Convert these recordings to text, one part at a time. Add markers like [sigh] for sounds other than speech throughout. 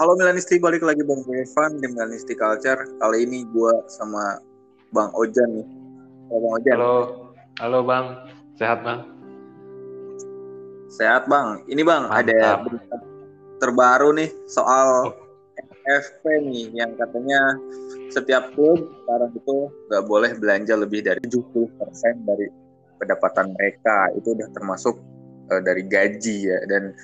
Halo Milanisti, balik lagi Bang Evan di Milanisti Culture. Kali ini gue sama Bang Ojan nih. Halo Bang Ojan. Halo, halo Bang. Sehat Bang? Sehat Bang. Ini Bang, Mantap. ada berita terbaru nih soal FP nih yang katanya setiap klub sekarang itu nggak boleh belanja lebih dari 70% dari pendapatan mereka. Itu udah termasuk uh, dari gaji ya dan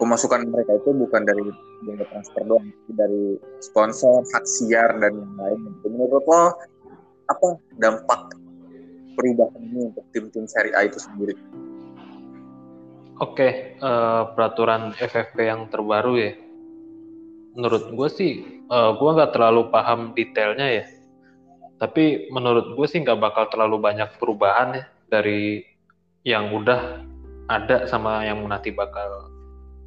pemasukan mereka itu bukan dari biaya transfer doang, tapi dari sponsor, hak siar dan yang lain. Menurut lo apa dampak perubahan ini untuk tim-tim Serie A itu sendiri? Oke, uh, peraturan FFP yang terbaru ya. Menurut gue sih, uh, eh, gue nggak terlalu paham detailnya ya. Tapi menurut gue sih nggak bakal terlalu banyak perubahan ya dari yang udah ada sama yang nanti bakal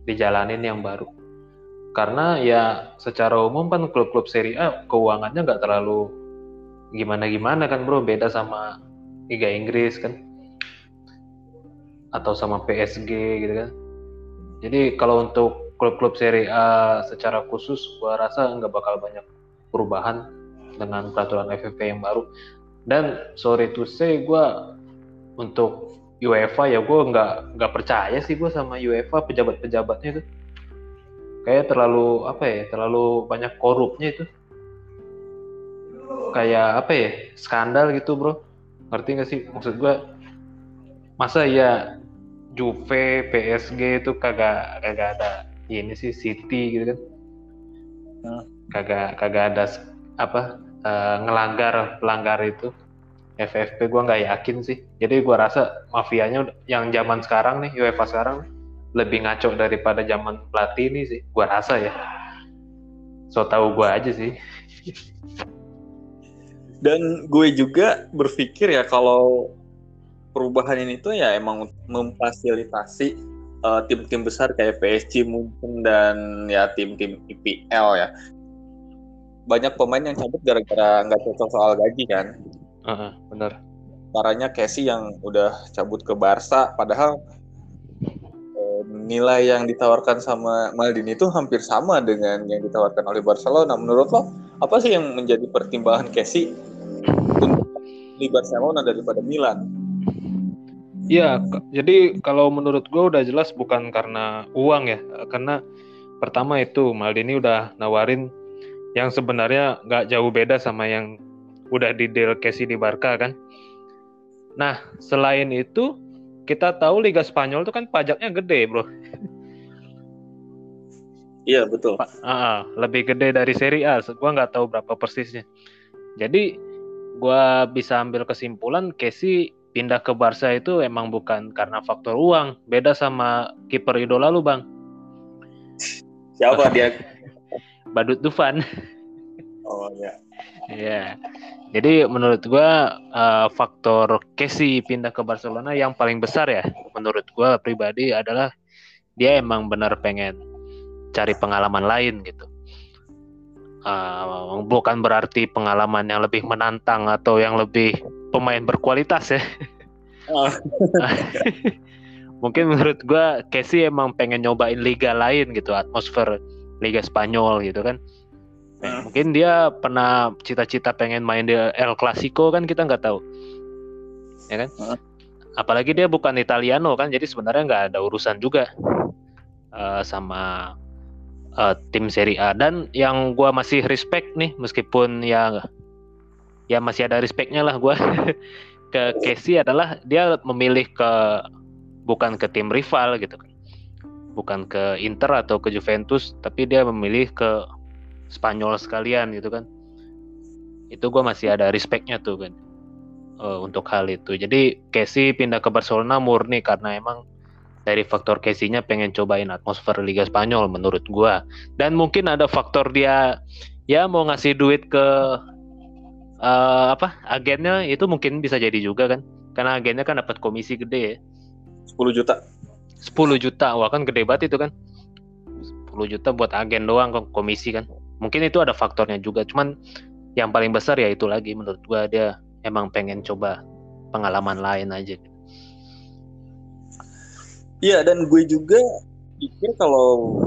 dijalanin yang baru. Karena ya secara umum kan klub-klub Serie A keuangannya nggak terlalu gimana-gimana kan bro, beda sama Liga Inggris kan atau sama PSG gitu kan. Jadi kalau untuk klub-klub Serie A secara khusus, gua rasa nggak bakal banyak perubahan dengan peraturan FFP yang baru. Dan sorry to say, gue untuk UEFA ya gue nggak nggak percaya sih gue sama UEFA pejabat-pejabatnya itu. Kayak terlalu apa ya terlalu banyak korupnya itu. Kayak apa ya skandal gitu bro. Ngerti nggak sih? Maksud gue masa ya Juve PSG itu kagak kagak ada ini sih City gitu kan. Kagak kagak ada apa uh, ngelanggar pelanggar itu FFP gue nggak yakin sih. Jadi gue rasa mafianya yang zaman sekarang nih UEFA sekarang lebih ngaco daripada zaman pelatih ini sih. Gue rasa ya. So tahu gue aja sih. Dan gue juga berpikir ya kalau perubahan ini tuh ya emang memfasilitasi uh, tim-tim besar kayak PSG mungkin dan ya tim-tim IPL ya. Banyak pemain yang cabut gara-gara nggak cocok soal gaji kan uh, benar. Caranya Casey yang udah cabut ke Barca padahal eh, nilai yang ditawarkan sama Maldini itu hampir sama dengan yang ditawarkan oleh Barcelona. Menurut lo apa sih yang menjadi pertimbangan Casey untuk di Barcelona daripada Milan? Iya, jadi kalau menurut gue udah jelas bukan karena uang ya, karena pertama itu Maldini udah nawarin yang sebenarnya nggak jauh beda sama yang udah di deal Casey di Barca kan. Nah, selain itu kita tahu Liga Spanyol itu kan pajaknya gede, Bro. Iya, betul. Uh, lebih gede dari Serie A. Gua nggak tahu berapa persisnya. Jadi gua bisa ambil kesimpulan Casey pindah ke Barca itu emang bukan karena faktor uang, beda sama kiper idola lu, Bang. Siapa [laughs] dia? Badut Dufan. Oh ya. Iya. Jadi menurut gua uh, faktor Casey pindah ke Barcelona yang paling besar ya menurut gua pribadi adalah dia emang benar pengen cari pengalaman lain gitu. Uh, bukan berarti pengalaman yang lebih menantang atau yang lebih pemain berkualitas ya. Oh. [laughs] Mungkin menurut gua Casey emang pengen nyobain liga lain gitu, atmosfer Liga Spanyol gitu kan Hmm. Mungkin dia pernah cita-cita pengen main di El Clasico kan kita nggak tahu, ya kan? Hmm. Apalagi dia bukan Italiano kan, jadi sebenarnya nggak ada urusan juga uh, sama uh, tim Serie A. Dan yang gue masih respect nih, meskipun ya ya masih ada respectnya lah gue [laughs] ke Casey adalah dia memilih ke bukan ke tim rival gitu kan, bukan ke Inter atau ke Juventus, tapi dia memilih ke Spanyol sekalian gitu kan. Itu gue masih ada respectnya tuh kan uh, untuk hal itu. Jadi Casey pindah ke Barcelona murni karena emang dari faktor Casey-nya pengen cobain atmosfer Liga Spanyol menurut gue dan mungkin ada faktor dia ya mau ngasih duit ke uh, apa agennya itu mungkin bisa jadi juga kan. Karena agennya kan dapat komisi gede ya. 10 juta. 10 juta wah kan gede banget itu kan. 10 juta buat agen doang komisi kan mungkin itu ada faktornya juga cuman yang paling besar ya itu lagi menurut gua dia emang pengen coba pengalaman lain aja iya dan gue juga pikir kalau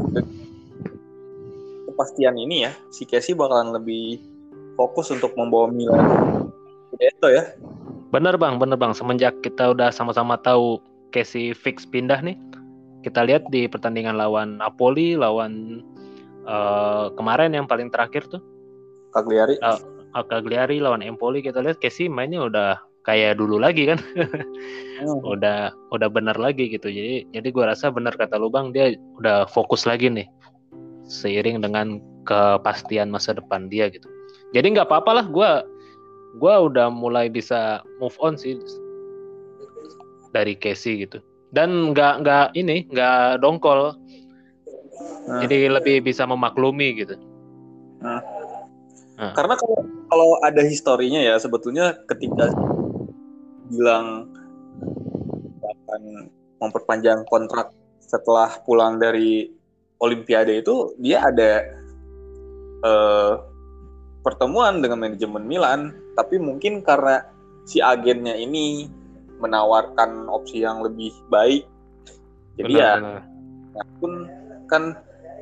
kepastian ini ya, si Casey bakalan lebih fokus untuk membawa Milan itu ya. Bener bang, bener bang. Semenjak kita udah sama-sama tahu Casey fix pindah nih, kita lihat di pertandingan lawan Napoli, lawan uh, kemarin yang paling terakhir tuh. Cagliari. Uh, Cagliari lawan Empoli kita lihat Casey mainnya udah kayak dulu lagi kan. hmm. [laughs] Udah udah bener lagi gitu. Jadi jadi gue rasa bener kata lu bang, dia udah fokus lagi nih seiring dengan kepastian masa depan dia gitu. Jadi nggak apa-apa lah gue gue udah mulai bisa move on sih dari Casey gitu dan nggak nggak ini nggak dongkol nah. jadi lebih bisa memaklumi gitu nah. Nah. karena kalau kalau ada historinya ya sebetulnya ketika bilang akan memperpanjang kontrak setelah pulang dari Olimpiade itu dia ada uh, pertemuan dengan manajemen Milan, tapi mungkin karena si agennya ini menawarkan opsi yang lebih baik, jadi benar, ya benar. ya pun kan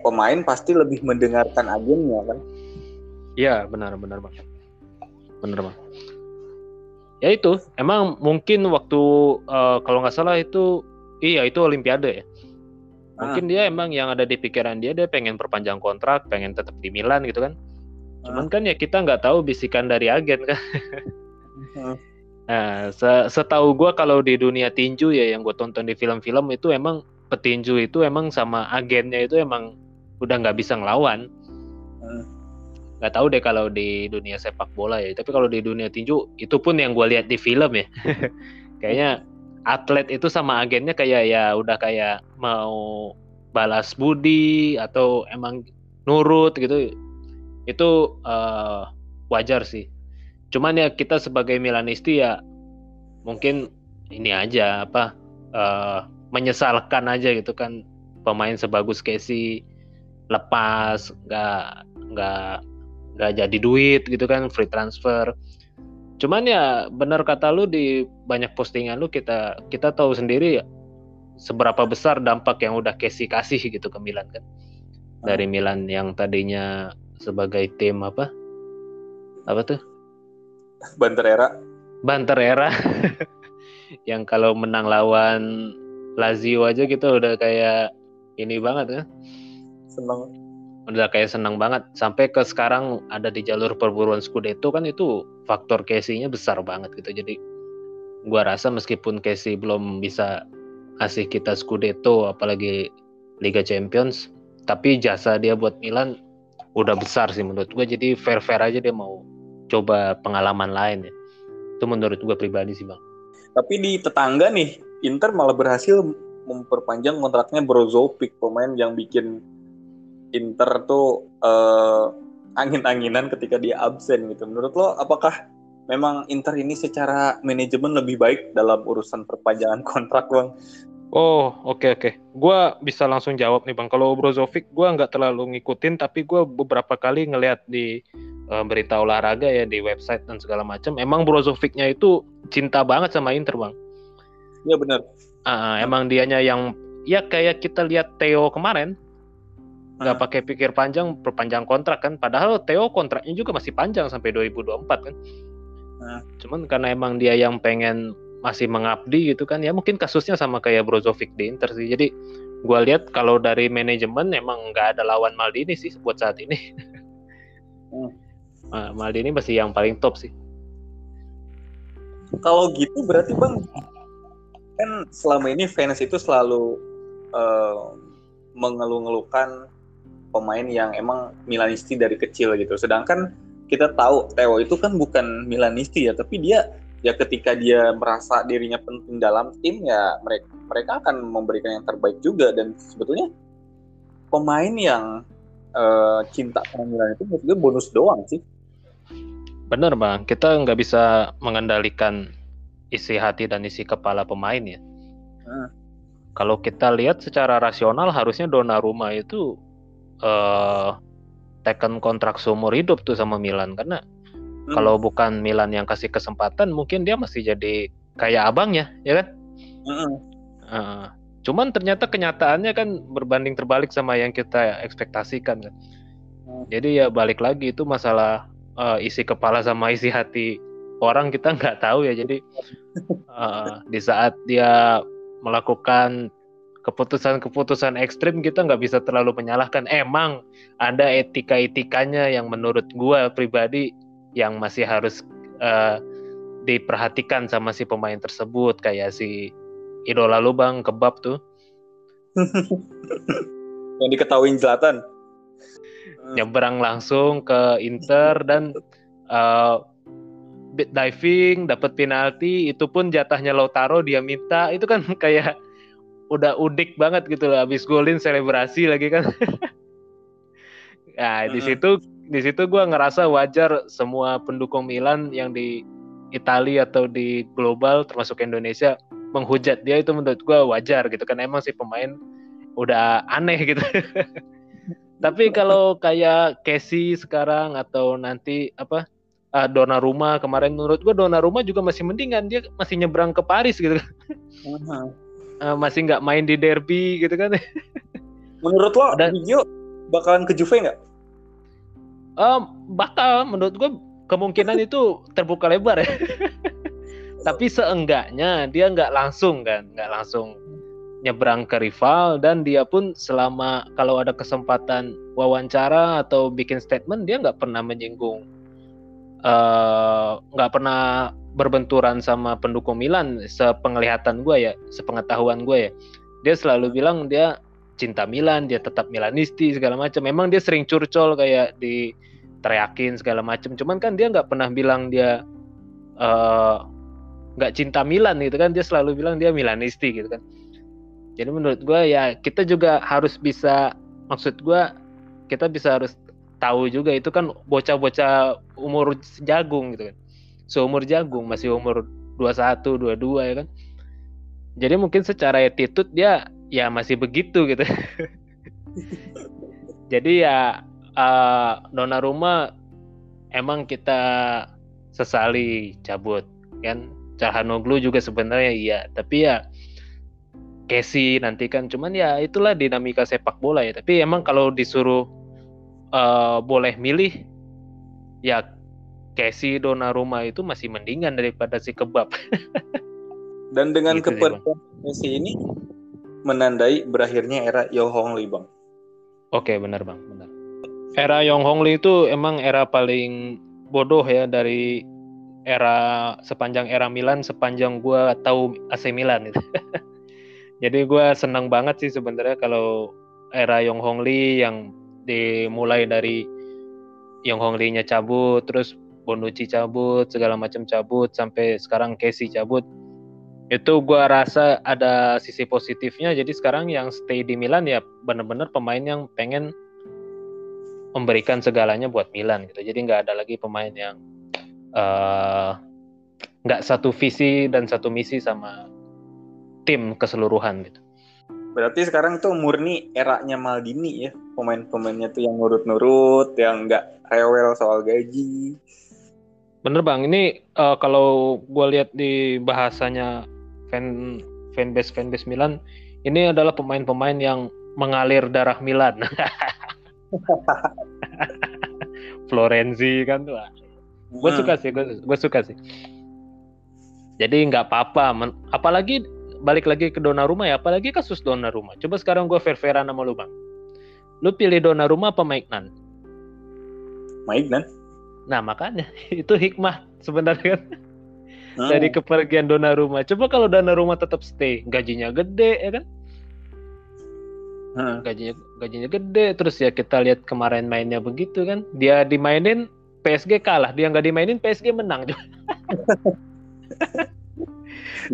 pemain pasti lebih mendengarkan agennya kan. Iya benar benar bang, benar bang. Ya itu emang mungkin waktu uh, kalau nggak salah itu iya itu Olimpiade ya. Mungkin ah. dia emang yang ada di pikiran dia dia pengen perpanjang kontrak, pengen tetap di Milan gitu kan Cuman kan ya kita nggak tahu bisikan dari agen kan. nah, setahu gue kalau di dunia tinju ya yang gue tonton di film-film itu emang petinju itu emang sama agennya itu emang udah nggak bisa ngelawan. Nggak tahu deh kalau di dunia sepak bola ya. Tapi kalau di dunia tinju itu pun yang gue lihat di film ya. [laughs] Kayaknya atlet itu sama agennya kayak ya udah kayak mau balas budi atau emang nurut gitu itu uh, wajar sih. Cuman ya kita sebagai Milanisti ya mungkin ini aja apa uh, menyesalkan aja gitu kan pemain sebagus Casey lepas nggak nggak nggak jadi duit gitu kan free transfer cuman ya benar kata lu di banyak postingan lu kita kita tahu sendiri ya seberapa besar dampak yang udah Casey kasih gitu ke Milan kan dari Milan yang tadinya sebagai tim apa? Apa tuh? Banter era. Banter era. [laughs] yang kalau menang lawan Lazio aja gitu udah kayak ini banget ya. Senang. Udah kayak senang banget sampai ke sekarang ada di jalur perburuan Scudetto kan itu faktor Casey-nya besar banget gitu. Jadi gua rasa meskipun Casey belum bisa kasih kita Scudetto apalagi Liga Champions, tapi jasa dia buat Milan udah besar sih menurut gue jadi fair fair aja dia mau coba pengalaman lain ya itu menurut gue pribadi sih bang tapi di tetangga nih Inter malah berhasil memperpanjang kontraknya Brozovic pemain yang bikin Inter tuh uh, angin-anginan ketika dia absen gitu menurut lo apakah memang Inter ini secara manajemen lebih baik dalam urusan perpanjangan kontrak bang Oh, oke okay, oke. Okay. Gua bisa langsung jawab nih Bang. Kalau Brozovic gua nggak terlalu ngikutin tapi gua beberapa kali ngelihat di uh, berita olahraga ya di website dan segala macam. Emang Brozovicnya itu cinta banget sama Inter, Bang. Iya benar. Uh, emang dianya yang ya kayak kita lihat Theo kemarin nggak pakai pikir panjang perpanjang kontrak kan. Padahal Theo kontraknya juga masih panjang sampai 2024 kan. Nah. cuman karena emang dia yang pengen masih mengabdi gitu kan ya mungkin kasusnya sama kayak Brozovic di Inter sih. Jadi gue lihat kalau dari manajemen emang nggak ada lawan Maldini sih buat saat ini. [laughs] Hmm. Maldini masih yang paling top sih. Kalau gitu berarti bang kan selama ini fans itu selalu uh, mengeluh-ngeluhkan pemain yang emang Milanisti dari kecil gitu sedangkan kita tahu Theo itu kan bukan Milanisti ya tapi dia ya ketika dia merasa dirinya penting dalam tim ya mereka mereka akan memberikan yang terbaik juga dan sebetulnya pemain yang uh, cinta sama Milan itu menurut gue bonus doang sih. Bener bang, kita nggak bisa mengendalikan isi hati dan isi kepala pemain ya. Hmm. Kalau kita lihat secara rasional harusnya Donnarumma itu uh, tekan kontrak seumur hidup tuh sama Milan karena Hmm. Kalau bukan Milan yang kasih kesempatan, mungkin dia masih jadi kayak abangnya, ya kan? Hmm. Uh, cuman ternyata kenyataannya kan berbanding terbalik sama yang kita ekspektasikan kan. Hmm. Jadi ya balik lagi itu masalah uh, isi kepala sama isi hati orang kita [laughs] nggak tahu ya. Jadi [laughs] uh, di saat dia melakukan keputusan-keputusan ekstrim kita nggak bisa terlalu menyalahkan. Emang ada etika-etikanya yang menurut gue pribadi yang masih harus uh, diperhatikan sama si pemain tersebut. Kayak si idola lu bang kebab tuh. [laughs] Yang diketahui Zlatan. [laughs] Nyebrang langsung ke Inter dan uh, diving dapat penalti. Itu pun jatahnya Lautaro dia minta. Itu kan [laughs] kayak udah udik banget gitu loh habis golin selebrasi lagi kan. [laughs] Nah di situ di situ gue ngerasa wajar semua pendukung Milan yang di Italia atau di global termasuk Indonesia menghujat dia itu menurut gue wajar gitu kan. Emang sih pemain udah aneh gitu. [laughs] Tapi kalau kayak Casey sekarang atau nanti apa uh, ah, Dona Rumah kemarin menurut gue Dona Rumah juga masih mendingan. Dia masih nyebrang ke Paris gitu uh-huh. Uh, masih nggak main di derby gitu kan? [laughs] Menurut lo Dan, Gio bakalan ke Juve nggak? Um, bakal. Menurut gue kemungkinan itu terbuka lebar ya. [laughs] Tapi seenggaknya dia nggak langsung kan, nggak langsung nyebrang ke rival dan dia pun selama kalau ada kesempatan wawancara atau bikin statement dia nggak pernah menyinggung eh, nggak uh, pernah berbenturan sama pendukung Milan sepenglihatan gue ya sepengetahuan gue ya dia selalu bilang dia cinta Milan dia tetap Milanisti segala macam. Memang dia sering curcol kayak di teriakin segala macem cuman kan dia nggak pernah bilang dia eh, nggak uh, cinta Milan gitu kan. Dia selalu bilang dia Milanisti gitu kan. Jadi menurut gue ya kita juga harus bisa maksud gue kita bisa harus tahu juga itu kan bocah-bocah umur jagung gitu kan seumur jagung masih umur 21 22 ya kan? Jadi mungkin secara attitude dia ya masih begitu gitu. [laughs] Jadi ya uh, Donnarumma emang kita sesali cabut kan? Calhanoglu juga sebenarnya iya tapi ya Casey nanti kan. Cuman ya itulah dinamika sepak bola ya. Tapi emang kalau disuruh uh, boleh milih ya Casey Donnarumma itu masih mendingan daripada si kebab. [laughs] Dan dengan gitu kepergian Messi ini menandai berakhirnya era Yohong Lee bang. Oke benar bang. Benar. Era Yong Hong Lee itu emang era paling bodoh ya dari era sepanjang era Milan sepanjang gue tahu AC Milan itu. [laughs] Jadi gue senang banget sih sebenarnya kalau era Yong Hong Lee yang dimulai dari Yong Hong Lee-nya cabut, terus Bonucci cabut, segala macam cabut, sampai sekarang Casey cabut. Itu gue rasa ada sisi positifnya. Jadi sekarang yang stay di Milan ya benar-benar pemain yang pengen memberikan segalanya buat Milan gitu. Jadi nggak ada lagi pemain yang uh, nggak satu visi dan satu misi sama tim keseluruhan gitu. Berarti sekarang tuh murni eranya Maldini ya, pemain-pemainnya tuh yang nurut-nurut, yang nggak rewel soal gaji. Bener bang, ini uh, kalau gue lihat di bahasanya fan fanbase fanbase Milan, ini adalah pemain-pemain yang mengalir darah Milan. [laughs] Florenzi kan tuh gue hmm. suka sih gue suka sih. Jadi nggak apa-apa apalagi balik lagi ke dona rumah ya apalagi kasus dona rumah coba sekarang gue fair fairan sama lu bang. Lu pilih dona rumah apa Maignan? Maignan nah makanya [laughs] itu hikmah sebenarnya kan. Hmm. dari kepergian dona rumah coba kalau dona rumah tetap stay gajinya gede ya kan? Gajinya gajinya gede. Terus ya kita lihat kemarin mainnya begitu kan. Dia dimainin PSG kalah. Dia nggak dimainin PSG menang. [laughs]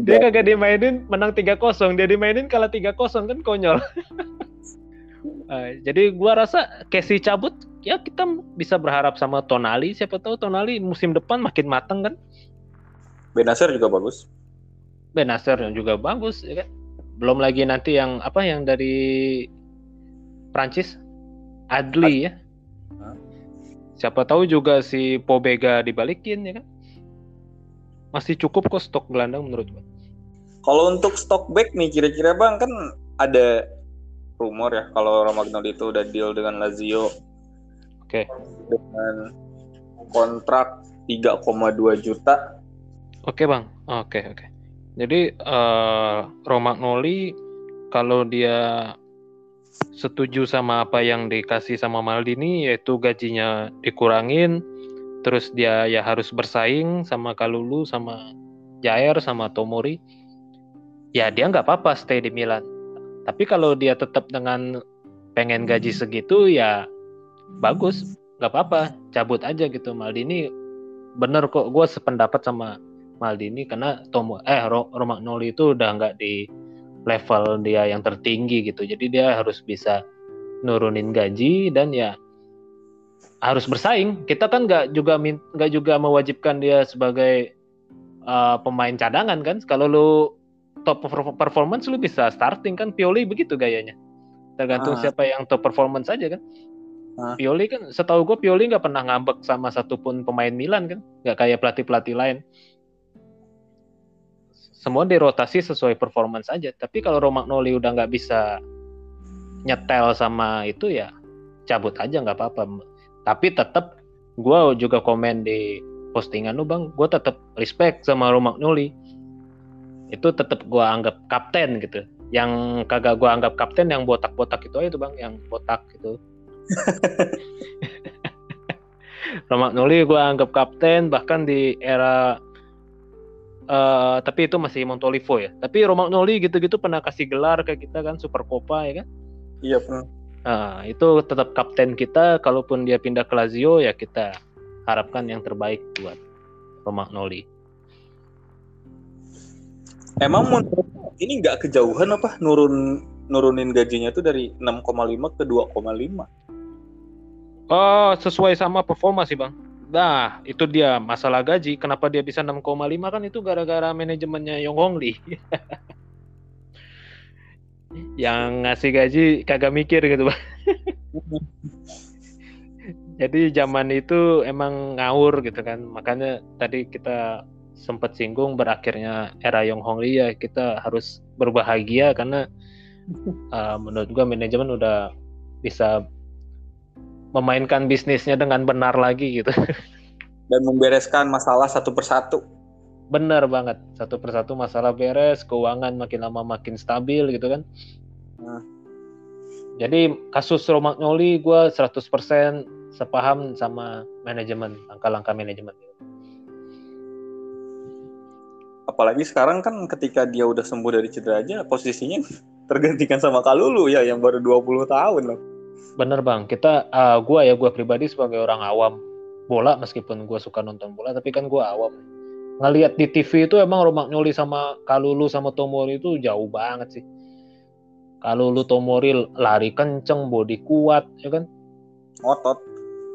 Dia kagak dimainin menang 3-0 dia dimainin kalah 3-0 kan konyol [laughs] uh, jadi gua rasa Casey cabut ya kita bisa berharap sama Tonali. Siapa tahu Tonali musim depan makin matang kan? Benacer juga bagus. Benacer juga bagus ya kan? Belum lagi nanti yang apa yang dari Prancis? Adli ya. Siapa tahu juga si Pobega dibalikin ya kan? Masih cukup kok stok gelandang menurut gue kalau untuk stok back nih kira-kira bang kan ada rumor ya kalau Romagnoli itu udah deal dengan Lazio Oke. Okay. Dengan kontrak 3,2 juta. Oke, okay, Bang. Oke, okay, oke. Okay. Jadi uh, Romagnoli kalau dia setuju sama apa yang dikasih sama Maldini yaitu gajinya dikurangin terus dia ya harus bersaing sama Kalulu sama Jair sama Tomori ya dia nggak apa-apa stay di Milan tapi kalau dia tetap dengan pengen gaji segitu ya bagus nggak apa-apa cabut aja gitu Maldini bener kok gue sependapat sama Maldini karena Tomo eh Romagnoli itu udah nggak di level dia yang tertinggi gitu. Jadi dia harus bisa nurunin gaji dan ya harus bersaing. Kita kan nggak juga nggak juga mewajibkan dia sebagai uh, pemain cadangan kan. Kalau lu top performance lu bisa starting kan. Pioli begitu gayanya. Tergantung ah. siapa yang top performance aja kan. Ah. Pioli kan setahu gue Pioli nggak pernah ngambek sama satupun pemain Milan kan. Nggak kayak pelatih pelatih lain semua dirotasi sesuai performance aja. Tapi kalau Romagnoli udah nggak bisa nyetel sama itu ya cabut aja nggak apa-apa. Tapi tetap gue juga komen di postingan lu bang, gue tetap respect sama Romagnoli. Itu tetap gue anggap kapten gitu. Yang kagak gue anggap kapten yang botak-botak itu aja tuh bang, yang botak gitu. [laughs] Romagnoli gue anggap kapten bahkan di era Uh, tapi itu masih Montolivo ya. Tapi Romagnoli gitu-gitu pernah kasih gelar ke kita kan Super Copa ya kan? Iya pernah. Nah, itu tetap kapten kita. Kalaupun dia pindah ke Lazio ya kita harapkan yang terbaik buat Romagnoli. Emang ini nggak kejauhan apa nurun nurunin gajinya tuh dari 6,5 ke 2,5? Oh, sesuai sama performa sih, Bang. Nah, itu dia masalah gaji. Kenapa dia bisa 6,5 kan itu gara-gara manajemennya Yong Hong Lee. [laughs] yang ngasih gaji kagak mikir gitu, Bang. [laughs] Jadi zaman itu emang ngawur gitu kan. Makanya tadi kita sempat singgung berakhirnya era Yong Hong Lee ya kita harus berbahagia karena [laughs] uh, menurut gua manajemen udah bisa memainkan bisnisnya dengan benar lagi gitu. [laughs] Dan membereskan masalah satu persatu. Benar banget, satu persatu masalah beres, keuangan makin lama makin stabil gitu kan. Nah. Jadi kasus Romagnoli gue 100% sepaham sama manajemen, langkah-langkah manajemen. Apalagi sekarang kan ketika dia udah sembuh dari cedera aja, posisinya [laughs] tergantikan sama Kalulu ya yang baru 20 tahun loh. Bener bang. Kita uh, gue ya gue pribadi sebagai orang awam bola meskipun gue suka nonton bola tapi kan gue awam. Ngelihat di TV itu emang Romagnoli sama Kalulu sama Tomori itu jauh banget sih. Kalulu Tomori lari kenceng body kuat ya kan? Otot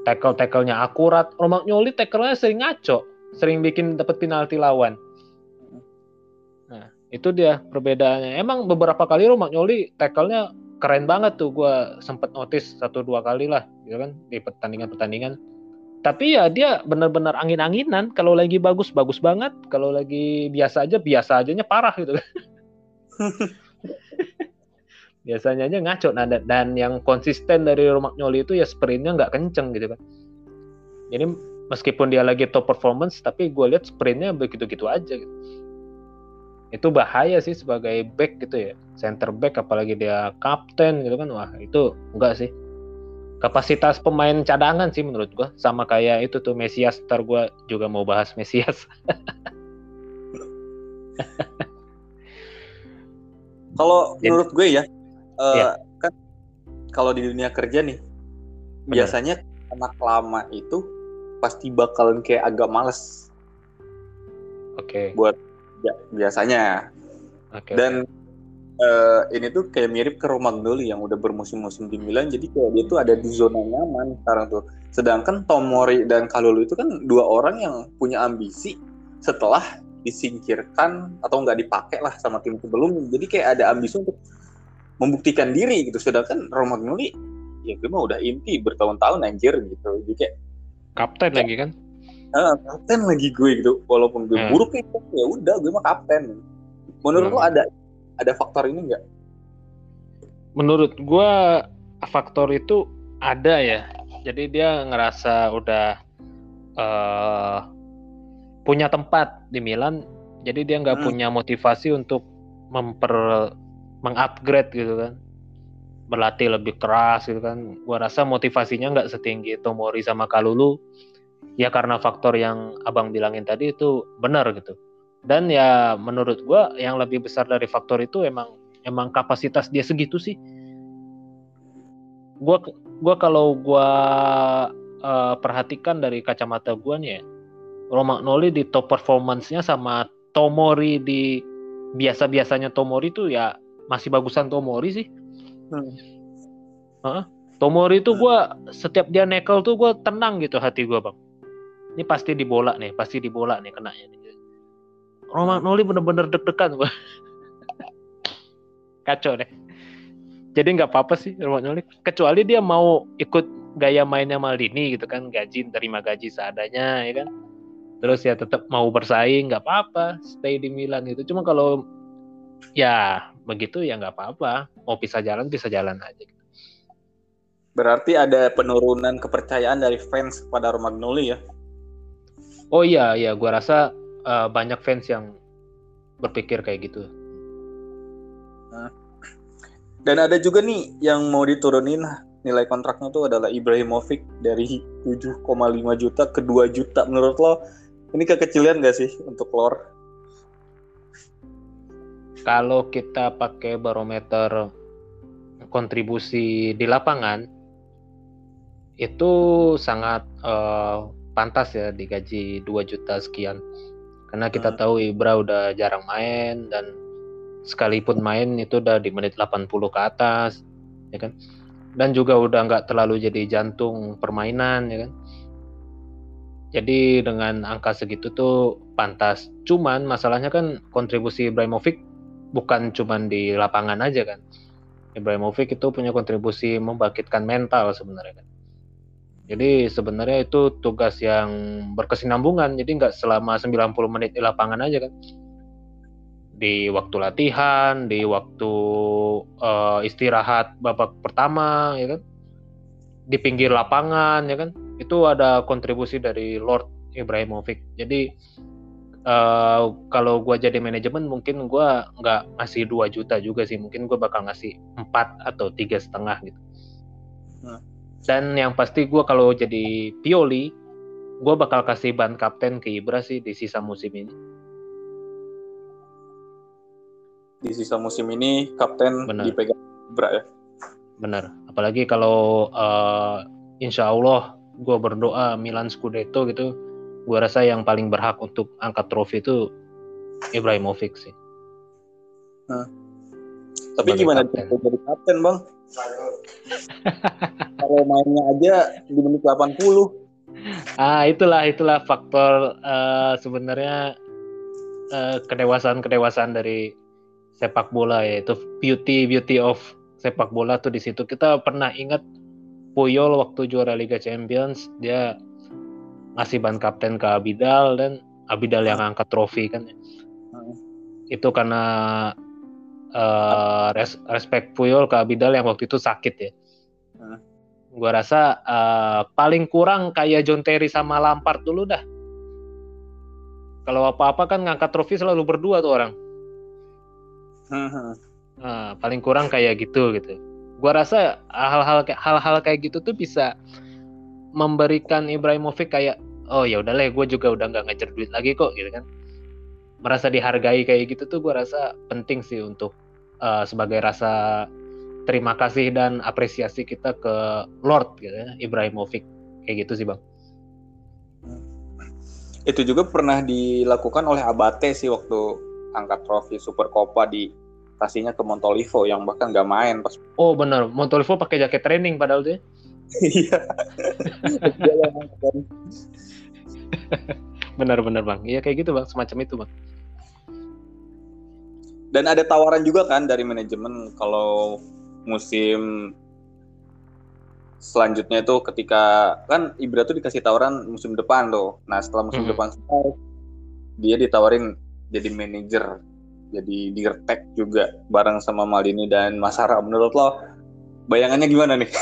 tackle tacklenya akurat Romagnoli tacklenya sering ngaco sering bikin dapat penalti lawan itu dia perbedaannya. Emang beberapa kali Romagnoli tacklenya keren banget tuh. Gue sempet notice satu dua kali lah gitu kan di pertandingan pertandingan tapi ya dia benar-benar angin-anginan. Kalau lagi bagus bagus banget. Kalau lagi biasa aja biasa aja parah gitu kan. [laughs] Biasanya aja ngaco. Nah dan yang konsisten dari Romagnoli itu ya sprintnya nggak kenceng gitu kan. Jadi meskipun dia lagi top performance tapi gue lihat sprintnya begitu-gitu aja gitu itu bahaya sih sebagai back gitu ya. Center back apalagi dia kapten gitu kan. Wah itu enggak sih. Kapasitas pemain cadangan sih menurut gua. Sama kayak itu tuh Mesias ntar gua juga mau bahas Mesias [laughs] kalau menurut gue ya, uh, ya kan kalau di dunia kerja nih Bener. biasanya anak lama itu pasti bakalan kayak agak males. Oke. Okay. buat Ya, biasanya. Okay, Dan. Uh, ini tuh kayak mirip ke Romagnoli yang udah bermusim-musim di Milan, jadi kayak dia tuh ada di zona nyaman sekarang tuh. Sedangkan Tomori dan Kalulu itu kan dua orang yang punya ambisi setelah disingkirkan atau nggak dipakai lah sama tim sebelum, jadi kayak ada ambisi untuk membuktikan diri gitu. Sedangkan Romagnoli ya gue mah udah inti bertahun-tahun anjir gitu. Jadi kayak kapten lagi kan? Uh, kapten lagi gue gitu. Walaupun gue hmm. buruk itu ya udah gue mah kapten. Menurut hmm. lo ada ada faktor ini enggak menurut gue faktor itu ada ya. Jadi dia ngerasa udah uh, punya tempat di Milan. Jadi dia nggak hmm. punya motivasi untuk memper mengupgrade gitu kan. Berlatih lebih keras gitu kan. Gua rasa motivasinya nggak setinggi Tomori sama Kalulu ya karena faktor yang abang bilangin tadi itu benar gitu dan ya menurut gua yang lebih besar dari faktor itu emang emang kapasitas dia segitu sih gua gua kalau gua uh, perhatikan dari kacamata gua nih ya Romagnoli di top performance-nya sama Tomori di biasa-biasanya Tomori tuh ya masih bagusan Tomori sih. Hmm. Huh? Tomori tuh hmm. gue setiap dia nekel tuh gue tenang gitu hati gue bang. Ini pasti di bola nih, pasti di bola nih kenanya. Romagnoli bener-bener deg-degan gue. [laughs] Kacau deh. Jadi nggak apa-apa sih Romagnoli. Kecuali dia mau ikut gaya mainnya Maldini gitu kan, gaji terima gaji seadanya ya kan terus ya tetap mau bersaing nggak apa-apa stay di Milan gitu cuma kalau ya begitu ya nggak apa-apa mau pisah jalan bisa jalan aja gitu. berarti ada penurunan kepercayaan dari fans pada Romagnoli ya oh iya iya gua rasa uh, banyak fans yang berpikir kayak gitu nah. dan ada juga nih yang mau diturunin nilai kontraknya tuh adalah Ibrahimovic dari 7,5 juta ke 2 juta menurut lo ini kekecilan gak sih untuk lore? Kalau kita pakai barometer kontribusi di lapangan, itu sangat uh, pantas ya digaji 2 juta sekian. Karena kita hmm. tahu Ibra udah jarang main dan sekalipun main itu udah di menit 80 ke atas, ya kan? Dan juga udah nggak terlalu jadi jantung permainan, ya kan? Jadi dengan angka segitu tuh pantas. Cuman masalahnya kan kontribusi Ibrahimovic bukan cuman di lapangan aja kan. Ibrahimovic itu punya kontribusi membangkitkan mental sebenarnya kan. Jadi sebenarnya itu tugas yang berkesinambungan. Jadi nggak selama 90 menit di lapangan aja kan. Di waktu latihan, di waktu uh, istirahat babak pertama ya kan. Di pinggir lapangan ya kan itu ada kontribusi dari Lord Ibrahimovic. Jadi uh, kalau gue jadi manajemen mungkin gue nggak ngasih 2 juta juga sih, mungkin gue bakal ngasih 4 atau tiga setengah gitu. Hmm. Dan yang pasti gue kalau jadi Pioli, gue bakal kasih ban kapten ke Ibra sih di sisa musim ini. Di sisa musim ini kapten Bener. dipegang Ibra ya. Bener. Apalagi kalau uh, Insya Allah gue berdoa Milan Scudetto gitu gue rasa yang paling berhak untuk angkat trofi itu Ibrahimovic sih nah. tapi Sebagai gimana kapten. jadi kapten bang kalau mainnya aja di menit 80 ah itulah itulah faktor uh, sebenarnya uh, kedewasaan kedewasaan dari sepak bola yaitu beauty beauty of sepak bola tuh di situ. Kita pernah ingat Puyol waktu juara Liga Champions dia ngasih ban kapten ke Abidal dan Abidal yang angkat trofi kan. Hmm. itu karena uh, res respect Puyol ke Abidal yang waktu itu sakit ya. Hmm. gua rasa uh, paling kurang kayak John Terry sama Lampard dulu dah. Kalau apa-apa kan ngangkat trofi selalu berdua tuh orang. Hmm. nah, paling kurang kayak gitu gitu. Gua rasa hal-hal hal-hal kayak gitu tuh bisa memberikan Ibrahimovic kayak oh ya udah lah gue juga udah nggak ngejar duit lagi kok gitu kan merasa dihargai kayak gitu tuh gue rasa penting sih untuk uh, sebagai rasa terima kasih dan apresiasi kita ke Lord gitu ya Ibrahimovic kayak gitu sih bang itu juga pernah dilakukan oleh Abate sih waktu angkat trofi Super Copa di kasihnya ke Montolivo yang bahkan nggak main pas. [laughs] Oh benar, Montolivo pakai jaket training padahal tuh. Iya. [laughs] [laughs] Benar-benar bang, iya kayak gitu bang, semacam itu bang. Dan ada tawaran juga kan dari manajemen kalau musim selanjutnya itu ketika kan Ibra tuh dikasih tawaran musim depan tuh. Nah setelah musim hmm. depan selesai dia ditawarin jadi manajer jadi dirtek juga bareng sama Maldini dan Masara menurut lo bayangannya gimana nih [laughs]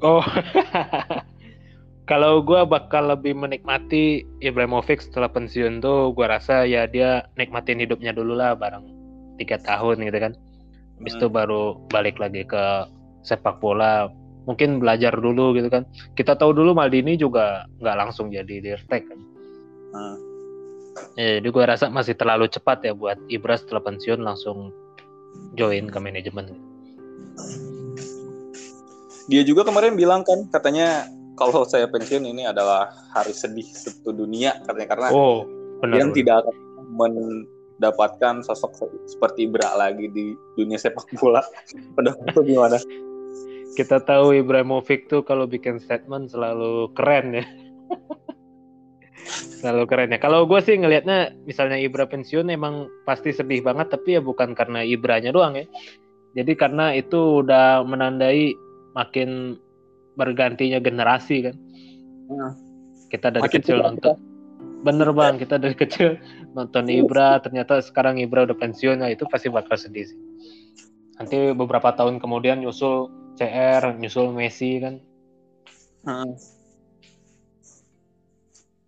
Oh, [laughs] kalau gue bakal lebih menikmati Ibrahimovic setelah pensiun tuh, gue rasa ya dia nikmatin hidupnya dulu lah bareng tiga tahun gitu kan. Habis hmm. itu baru balik lagi ke sepak bola. Mungkin belajar dulu gitu kan. Kita tahu dulu Maldini juga nggak langsung jadi dirtek kan. Hmm. Ya, jadi gue rasa masih terlalu cepat ya buat Ibra setelah pensiun langsung join ke manajemen. Dia juga kemarin bilang kan katanya kalau saya pensiun ini adalah hari sedih satu dunia katanya karena oh, benar, yang tidak akan mendapatkan sosok seperti Ibra lagi di dunia sepak bola. [laughs] Pada itu gimana? Kita tahu Ibrahimovic tuh kalau bikin statement selalu keren ya. [laughs] selalu keren ya. Kalau gue sih ngelihatnya misalnya Ibra pensiun emang pasti sedih banget tapi ya bukan karena Ibranya doang ya. Jadi karena itu udah menandai makin bergantinya generasi kan. Nah. Kita dari Makin kecil nonton. Kita. Bener bang, kita dari kecil nonton Ibra, ternyata sekarang Ibra udah pensiun, nah itu pasti bakal sedih sih. Nanti beberapa tahun kemudian nyusul CR, nyusul Messi kan. Hmm.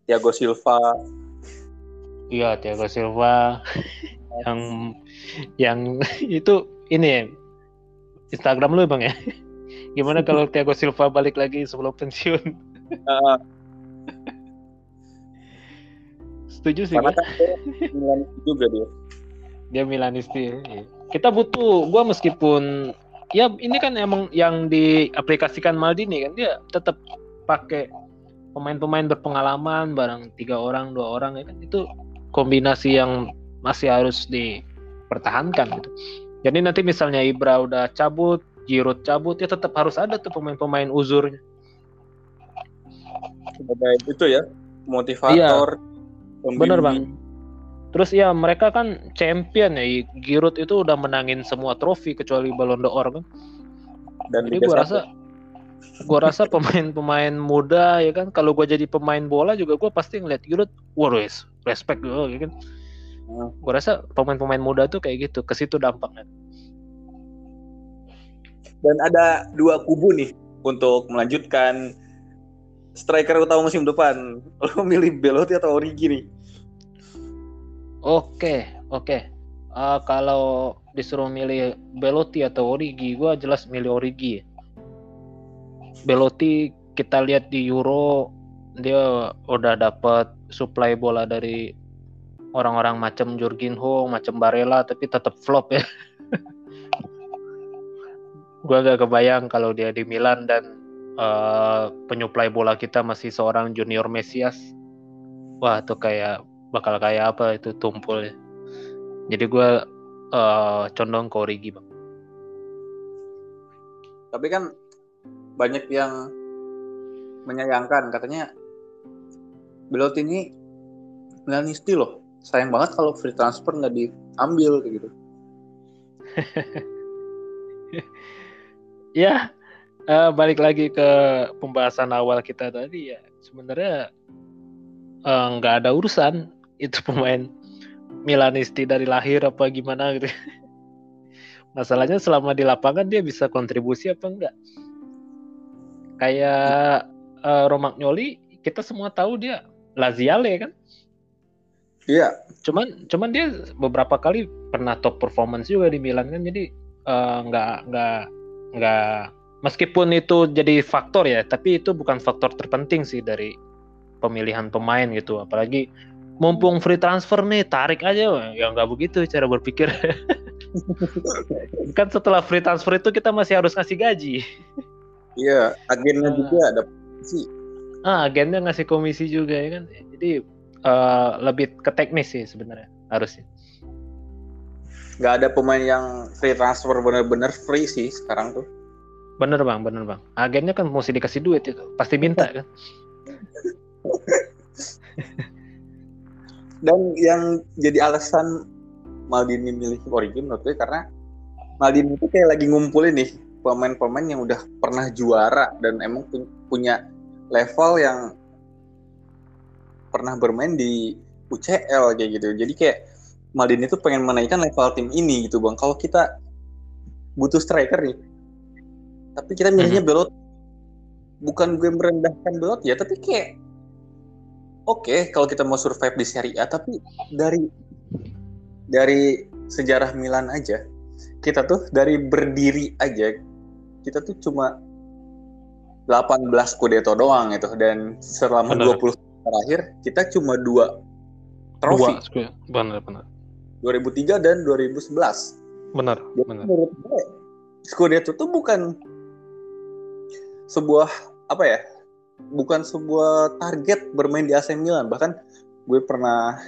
Thiago Silva. Iya, Thiago Silva yang yang [laughs] itu ini ya, Instagram lu bang ya? Gimana kalau Thiago Silva balik lagi sebelum pensiun? Uh, Setuju sih. Karena kan Milanisti juga dia. Dia Milanisti. Ya. Kita butuh, gue meskipun ya ini kan emang yang diaplikasikan Maldini kan dia tetap pakai pemain-pemain berpengalaman barang tiga orang dua orang ya kan itu kombinasi yang masih harus dipertahankan gitu. Jadi nanti misalnya Ibra udah cabut, Giroud cabut ya tetap harus ada tuh pemain-pemain uzurnya. Sebagai itu ya motivator. Iya. Bener bang. Terus ya mereka kan champion ya. Giroud itu udah menangin semua trofi kecuali Ballon d'Or kan. Dan Jadi gue rasa gue rasa pemain-pemain muda ya kan kalau gue jadi pemain bola juga gue pasti ngeliat Giroud wah respect gue ya kan hmm. gue rasa pemain-pemain muda tuh kayak gitu ke situ dampaknya dan ada dua kubu nih untuk melanjutkan striker utama musim depan. [laughs] Lo milih Belotti atau Origi nih? Oke, oke. Uh, kalau disuruh milih Belotti atau Origi, gue jelas milih Origi. Belotti kita lihat di Euro dia udah dapat supply bola dari orang-orang macam Jorginho, macam Barella, tapi tetap flop ya. [laughs] gue gak kebayang kalau dia di Milan dan uh, penyuplai bola kita masih seorang junior Mesias wah itu kayak bakal kayak apa itu tumpul ya. Jadi gue uh, condong ke Origi bang. Tapi kan banyak yang menyayangkan. Katanya Belotti ini Milanisti loh. Sayang banget kalau free transfer nggak diambil kayak gitu [laughs] ya uh, balik lagi ke pembahasan awal kita tadi ya. Sebenarnya eh, nggak uh, ada urusan itu [laughs] pemain Milanisti dari lahir apa gimana gitu. [laughs] Masalahnya selama di lapangan dia bisa kontribusi apa enggak kayak uh, Romagnoli kita semua tahu dia. Laziale kan? Iya. Cuman cuman dia beberapa kali pernah top performance juga di Milan kan. Jadi nggak uh, nggak nggak meskipun itu jadi faktor ya tapi itu bukan faktor terpenting sih dari pemilihan pemain gitu. Apalagi mumpung free transfer nih tarik aja. Ya nggak begitu cara berpikir. [laughs] Kan setelah free transfer itu kita masih harus ngasih gaji. Iya agennya uh, juga ada komisi. Ah agennya ngasih komisi juga ya kan. Jadi uh, lebih ke teknis sih sebenarnya harusnya nggak ada pemain yang free transfer bener-bener free sih sekarang tuh. Bener bang, bener bang. Agennya kan mesti dikasih duit itu, pasti minta kan. [laughs] Dan yang jadi alasan Maldini milih Origi menurut gue karena Maldini itu kayak lagi ngumpulin nih pemain-pemain yang udah pernah juara dan emang punya level yang pernah bermain di UCL kayak gitu. Jadi kayak Maldini itu pengen menaikkan level tim ini gitu bang. Kalau kita butuh striker nih, tapi kita milihnya mm -hmm. Belotti, bukan gue merendahkan Belot ya tapi kayak oke okay, kalau kita mau survive di Serie A tapi dari dari sejarah Milan aja kita tuh dari berdiri aja kita tuh cuma 18 Scudetto doang itu dan selama benar. 20 terakhir kita cuma dua trofi. Dua, benar benar. 2003 dan 2011. Benar, Jadi benar. Menurut gue Scudetto tuh bukan sebuah apa ya? Bukan sebuah target bermain di AC Milan. Bahkan gue pernah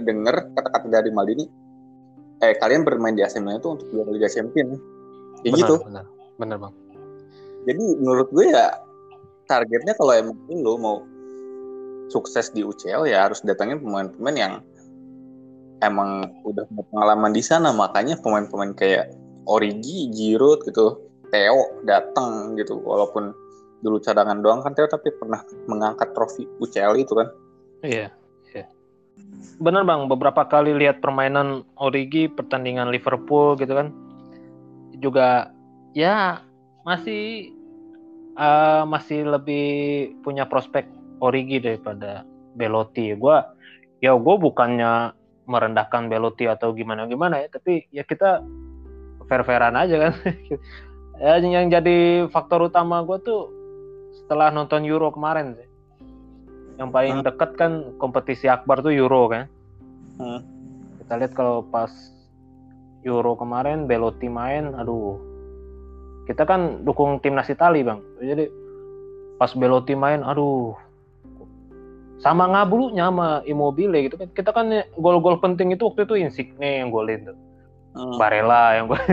dengar kata-kata dari Maldini eh kalian bermain di AC Milan itu untuk juara Liga Champions. Kayak benar, gitu. Benar, benar, Bang jadi menurut gue ya targetnya kalau emang lo mau sukses di UCL ya harus datangin pemain-pemain yang emang udah pengalaman di sana makanya pemain-pemain kayak Origi, Giroud gitu, Theo datang gitu walaupun dulu cadangan doang kan Theo tapi pernah mengangkat trofi UCL itu kan. Iya, iya. Benar Bang, beberapa kali lihat permainan Origi pertandingan Liverpool gitu kan. Juga ya masih uh, masih lebih punya prospek Origi daripada Belotti. Gue ya gue bukannya merendahkan Belotti atau gimana gimana ya, tapi ya kita fair-fairan aja kan. [laughs] ya yang jadi faktor utama gue tuh setelah nonton Euro kemarin sih. Yang paling hmm. deket kan kompetisi akbar tuh Euro kan. Hmm. Kita lihat kalau pas Euro kemarin Belotti main, aduh kita kan dukung timnas Italia bang jadi pas Belotti main aduh sama ngabulunya sama Immobile gitu kan. Kita kan gol-gol penting itu waktu itu Insigne yang golin tuh. Hmm. Barella yang gol [laughs]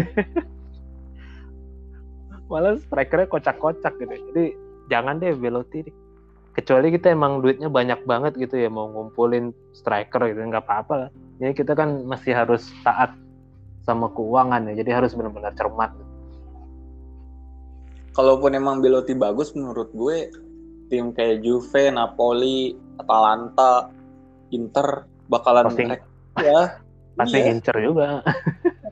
malah strikernya kocak-kocak gitu. Jadi jangan deh Belotti deh. kecuali kita emang duitnya banyak banget gitu ya mau ngumpulin striker gitu nggak apa-apa lah. Jadi kita kan masih harus taat sama keuangan ya jadi harus benar-benar cermat. Kalaupun emang Belotti bagus menurut gue tim kayak Juve, Napoli, Atalanta, Inter bakalan pasti ya pasti iya. incer juga.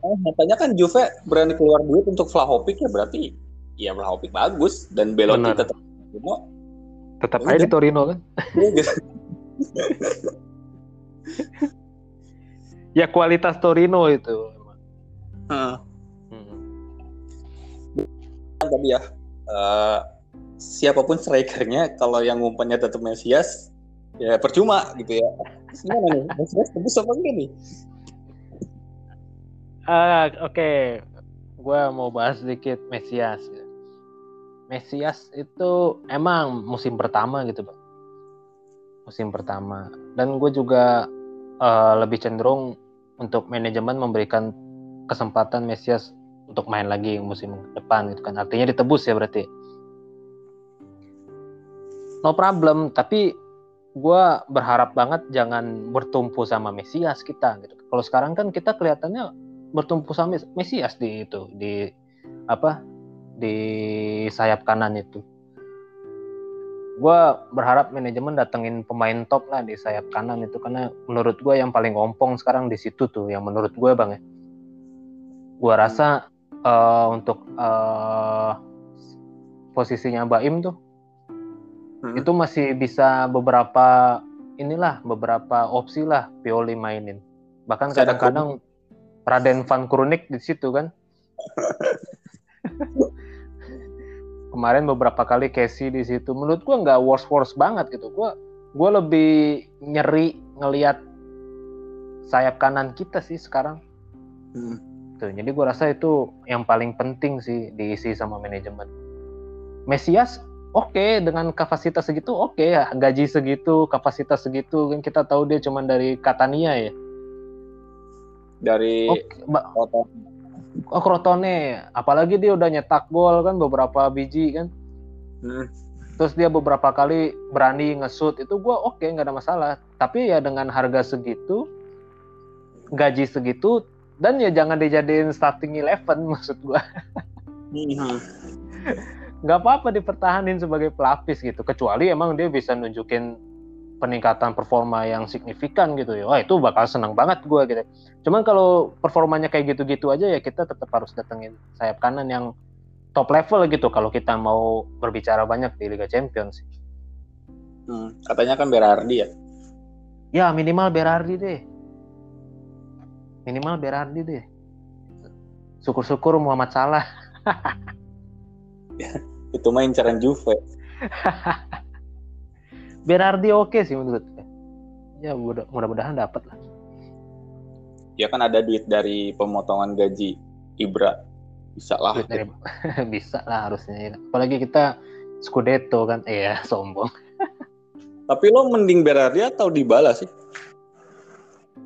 Makanya kan Juve berani keluar duit untuk Vlahovic ya berarti ya Vlahovic bagus dan Belotti Benar. tetap Torino. Tetap ya aja di Torino kan. Iya, gitu. ya kualitas Torino itu. Hmm tadi ya uh, siapa pun strikernya kalau yang umpannya tetap Mesias ya percuma gitu ya. Gimana nih? Mesias tebus apa enggak nih? Uh, oke. Okay. gue mau bahas sedikit Mesias Mesias itu emang musim pertama gitu bang. Musim pertama. Dan gue juga uh, lebih cenderung untuk manajemen memberikan kesempatan Mesias untuk main lagi musim depan gitu kan. Artinya ditebus ya berarti. No problem. Tapi gue berharap banget jangan bertumpu sama Mesias kita gitu. Kalau sekarang kan kita kelihatannya bertumpu sama Mesias di itu di apa di sayap kanan itu. Gue berharap manajemen datengin pemain top lah di sayap kanan itu karena menurut gue yang paling ompong sekarang di situ tuh yang menurut gue bang ya. Gue rasa uh, untuk uh, posisinya Baim tuh hmm. itu masih bisa beberapa inilah beberapa opsi lah Pioli mainin bahkan kadang-kadang Raden Van Krunik di situ kan [laughs] kemarin beberapa kali Casey di situ menurut gua nggak worst worst banget gitu gua gua lebih nyeri ngelihat sayap kanan kita sih sekarang hmm gitu. Jadi gue rasa itu yang paling penting sih diisi sama manajemen. Mesias oke okay, dengan kapasitas segitu oke okay, ya gaji segitu kapasitas segitu kan kita tahu dia cuma dari Catania ya? Dari okay, oh Crotone. Apalagi dia udah nyetak gol kan beberapa biji kan? Hmm. terus dia beberapa kali berani ngesut itu gue oke okay, nggak ada masalah. Tapi ya dengan harga segitu gaji segitu dan ya jangan dijadiin starting eleven [laughs] maksud gua. Hmm. Nggak apa-apa dipertahanin sebagai pelapis gitu kecuali emang dia bisa nunjukin peningkatan performa yang signifikan gitu ya wah itu bakal senang banget gua gitu cuman kalau performanya kayak gitu-gitu aja ya kita tetap harus datengin sayap kanan yang top level gitu kalau kita mau berbicara banyak di Liga Champions. Hmm, katanya kan Berardi ya? Ya minimal Berardi deh. Minimal Berardi deh. Syukur-syukur Muhammad Salah. [laughs] ya, itu mah incaran Juve. [laughs] Berardi oke sih menurut ya mudah-mudahan dapat lah. Ya kan ada duit dari pemotongan gaji Ibra. Bisa lah. Dari, [laughs] bisa lah harusnya apalagi kita Scudetto kan. Iya sombong. [laughs] Tapi lo mending Berardi atau Dybala sih?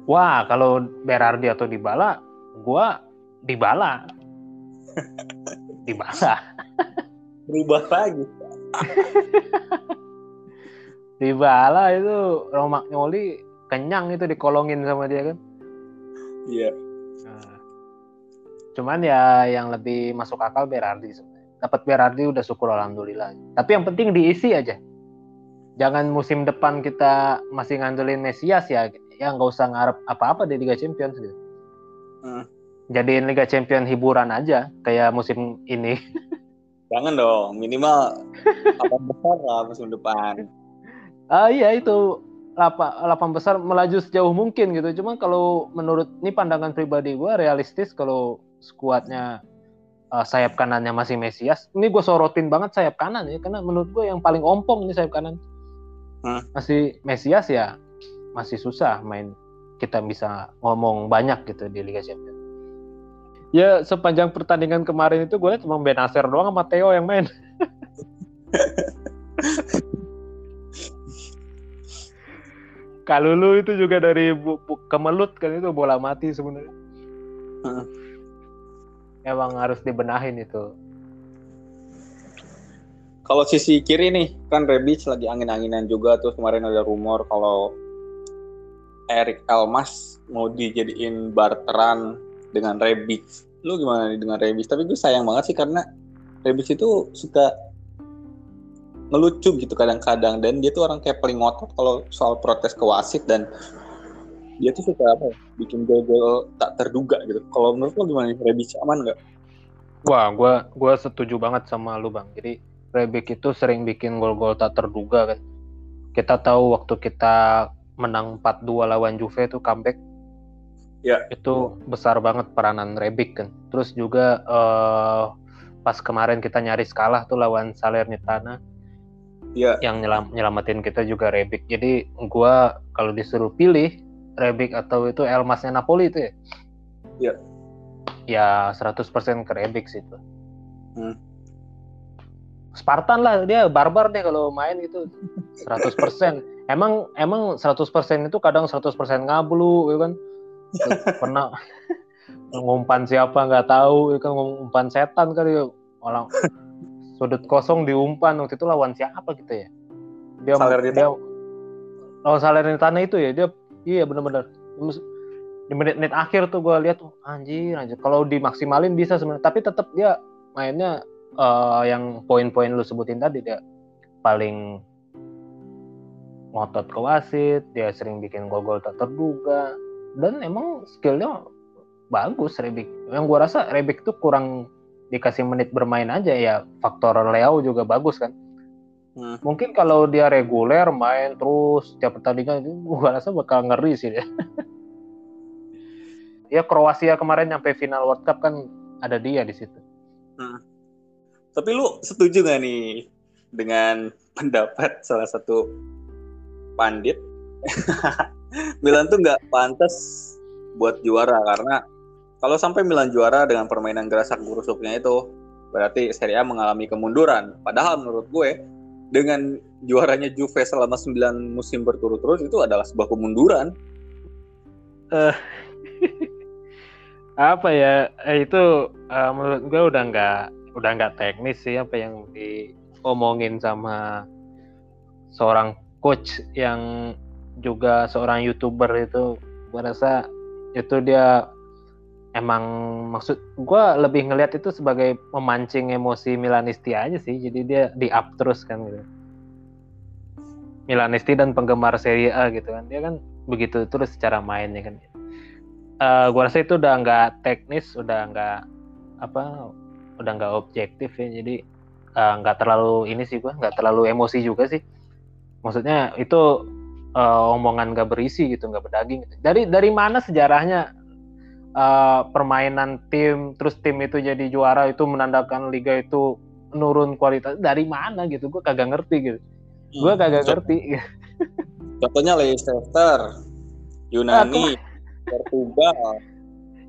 Wah kalau Berardi atau Dybala gua Dybala. Dybala berubah lagi [laughs] Dybala itu Romagnoli kenyang itu dikolongin sama dia kan iya Cuman ya yang lebih masuk akal Berardi sebenarnya. Dapat Berardi udah syukur alhamdulillah. Tapi yang penting diisi aja. Jangan musim depan kita masih ngandelin Mesias ya. Ya nggak usah ngarep apa-apa di Liga Champions gitu. Hmm. Jadiin Liga Champions hiburan aja kayak musim ini. [laughs] Jangan dong, minimal apa besar lah musim depan. Ah iya itu lapan besar melaju sejauh mungkin gitu. Cuma kalau menurut ini pandangan pribadi gue realistis kalau skuadnya uh, sayap kanannya masih Mesias. Ini gue sorotin banget sayap kanan ya, karena menurut gue yang paling ompong ini sayap kanan. Hmm. Masih Mesias ya masih susah main kita bisa ngomong banyak gitu di Liga Champions. Ya sepanjang pertandingan kemarin itu gue lihat cuma Benacer doang sama Theo yang main. [laughs] Kalulu itu juga dari bu, bu, kemelut kan itu bola mati sebenarnya. Hmm emang harus dibenahin itu. Kalau sisi kiri nih, kan Rebic lagi angin-anginan juga tuh kemarin ada rumor kalau Erik Elmas mau dijadiin barteran dengan Rebic. Lu gimana nih dengan Rebic? Tapi gue sayang banget sih karena Rebic itu suka ngelucu gitu kadang-kadang dan dia tuh orang kayak paling ngotot kalau soal protes ke wasit dan dia tuh suka apa ya, bikin gol-gol tak terduga gitu. Kalau menurut lo gimana nih, Rebic aman nggak? Wah, gue gua setuju banget sama lu bang. Jadi Rebic itu sering bikin gol-gol tak terduga kan. Kita tahu waktu kita menang 4-2 lawan Juve itu comeback. Ya. Itu besar banget peranan Rebic kan. Terus juga uh, pas kemarin kita nyaris kalah tuh lawan Salernitana. Ya. Yang nyelam, nyelamatin kita juga Rebic. Jadi gue kalau disuruh pilih Rebic atau itu Elmasnya Napoli itu ya? Iya. Ya 100% ke Rebic sih itu. Hmm. Spartan lah dia barbar deh kalau main gitu 100%. [laughs] emang emang 100% itu kadang 100% ngablu ya kan. Pernah ngumpan siapa nggak tahu ya kan ngumpan setan kali ya. orang sudut kosong diumpan waktu itu lawan siapa gitu ya. Dia dia Oh Salernitana itu ya dia iya benar-benar di menit-menit akhir tuh gue lihat tuh anjir anjir kalau dimaksimalin bisa sebenarnya tapi tetap dia mainnya uh, yang poin-poin lu sebutin tadi dia paling ngotot ke wasit dia sering bikin gol-gol tak terduga dan emang skillnya bagus Rebik yang gue rasa Rebik tuh kurang dikasih menit bermain aja ya faktor Leo juga bagus kan Hmm. Mungkin kalau dia reguler main terus setiap pertandingan itu gua rasa bakal ngeri sih dia. [laughs] ya Kroasia kemarin sampai final World Cup kan ada dia di situ. Hmm. Tapi lu setuju gak nih dengan [laughs] pendapat salah satu pandit [laughs] Milan tuh nggak pantas buat juara karena kalau sampai Milan juara dengan permainan gerasak gurusuknya itu berarti Serie A mengalami kemunduran. Padahal menurut gue dengan juaranya Juve selama 9 musim berturut-turut itu adalah sebuah kemunduran. Uh, apa ya eh, itu uh, menurut gue udah nggak udah nggak teknis sih apa yang diomongin sama seorang coach yang juga seorang youtuber itu gue rasa itu dia emang maksud gue lebih ngelihat itu sebagai memancing emosi Milanisti aja sih jadi dia di up terus kan gitu. Milanisti dan penggemar Serie A gitu kan dia kan begitu terus secara mainnya kan. Uh, eh, gue rasa itu udah nggak teknis udah nggak apa udah nggak objektif ya jadi eh, nggak uh, terlalu ini sih gue nggak terlalu emosi juga sih. Maksudnya itu uh, omongan nggak berisi gitu nggak berdaging gitu. dari dari mana sejarahnya uh, permainan tim terus tim itu jadi juara itu menandakan liga itu menurun kualitas dari mana gitu gue kagak ngerti gitu hmm. gue kagak ngerti [laughs] contohnya Leicester Yunani Portugal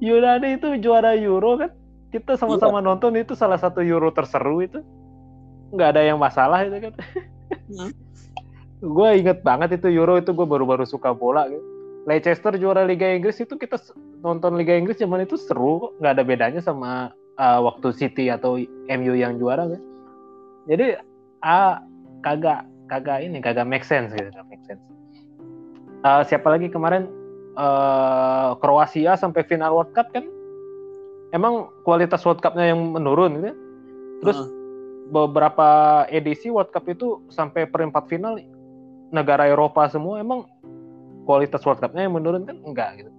Yunani itu juara Euro kan kita sama-sama iya. nonton itu salah satu Euro terseru itu nggak ada yang masalah itu kan hmm. Gue inget banget itu Euro itu gue baru-baru suka bola gitu. Leicester juara Liga Inggris itu kita nonton Liga Inggris zaman itu seru kok. Nggak ada bedanya sama uh, waktu City atau MU yang juara kan. Jadi ah kagak kagak ini kagak make sense gitu. Make sense. Uh, siapa lagi kemarin? Uh, Kroasia sampai final World Cup kan? Emang kualitas World Cup-nya yang menurun gitu. Terus uh. beberapa edisi World Cup itu sampai perempat final negara Eropa semua emang kualitas World Cup-nya yang menurun kan enggak gitu.